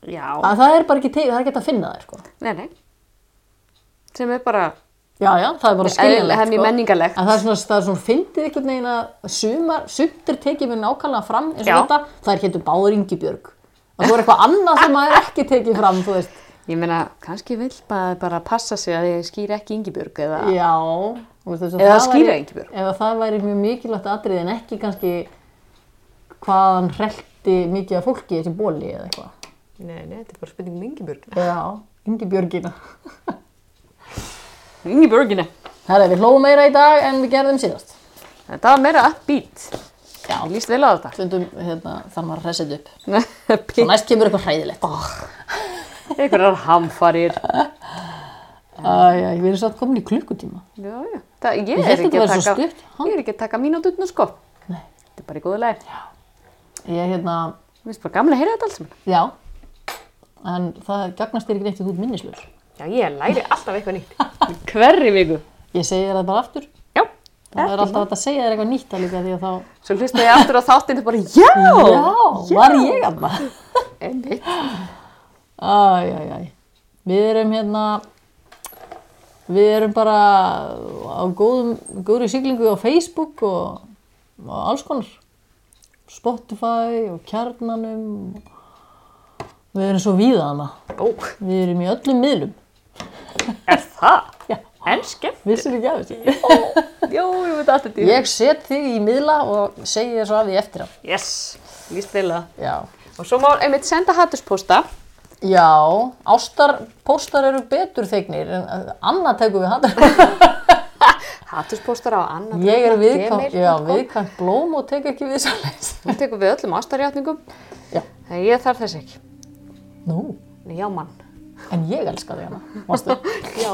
Já. að það er bara ekki það er ekki að finna þær, sko. Nei, nei. Sem er bara, Já, já, það er bara það skiljanlegt, er mjög menningarlegt. En það er svona, það er svona fyndið einhvern veginn að sumar, sumt er tekið mér nákvæmlega fram eins og Já. þetta, það er héttur Báður Ingibjörg. Og þú er eitthvað annað sem maður er ekki tekið fram, þú veist. Ég meina, kannski vill bara, bara passa sig að ég skýra ekki Ingibjörg eða... Já. þú veist, Eða það skýra Ingibjörg. Ef að það væri mjög mikilvægt atrið en ekki kannski hvaðan hrelti mikið af fólki í þessi bóli eða eitthvað. Nei, nei, þetta er bara spurning um Ingibjörg. Já, Ingibjörgina. Ingibjörgina. Herra, við hlóum meira í dag en við gerðum síðast. Þetta var meira upbeat. Já. Ég líst vel á þetta. Stundum, hérna, þarf maður að hressa þetta upp. Upbeat. næst kemur eitthvað hræðilegt. Einhverjar hamfarir. Æja, ég verið satt komin í klukkutíma. Já, já. Það, ég, Ég er að svo taka, ég er ekki að taka mínútutnu sko. Nei. Þetta er bara í góðu leið. Ég, hérna, Mér finnst bara gaman að heyra þetta alls já, en það gagnast þér ekki neitt í þú ert minnislaus. Já, ég læri alltaf eitthvað nýtt. Hverri viku. Ég segi það bara aftur. Já. Það er alltaf hægt að segja þér eitthvað nýtt að líka því að þá, Svo hlusta ég aftur á þáttinn og bara, já! já, var ég að maður. Einmitt. Æj, æj, æj. Við erum hérna, við erum bara á góðum, góðri siglingu á Facebook og, og alls konar. Spotify og kjarnanum. Við erum svo víða hana. Ó, Við erum í öllum miðlum. Það? Já. En skemmt. Vissir ekki af þessu? Jó, ég veit alltaf því. Ég set þig í miðla og segi þér svo af því eftir á. Yes, líst að. Já. Og svo má einmitt senda hattuspósta. Já, ástarpóstar eru betur þegnir en annað tekum við hattar. Hattuspóstar á annað. Ég er viðkvæmt, já, viðkvæmt blóm og tek ekki við sannleins. Við tekum við öllum ástarjátningum. Já. En ég þarf þess ekki. Nú, Nei, Já, mann. En ég elska þig hana. Já.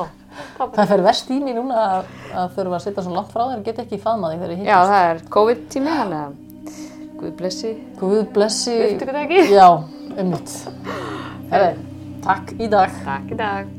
Það fer verst í mig núna að, að þurfa að sitja svo langt frá þér og geta ekki faðmað þig þegar ég Já, hittast. það er COVID-tími, hann að Guð blessi. Guð blessi. Viltu ekki það ekki? Já, um. Herri, takk í dag. Takk í dag.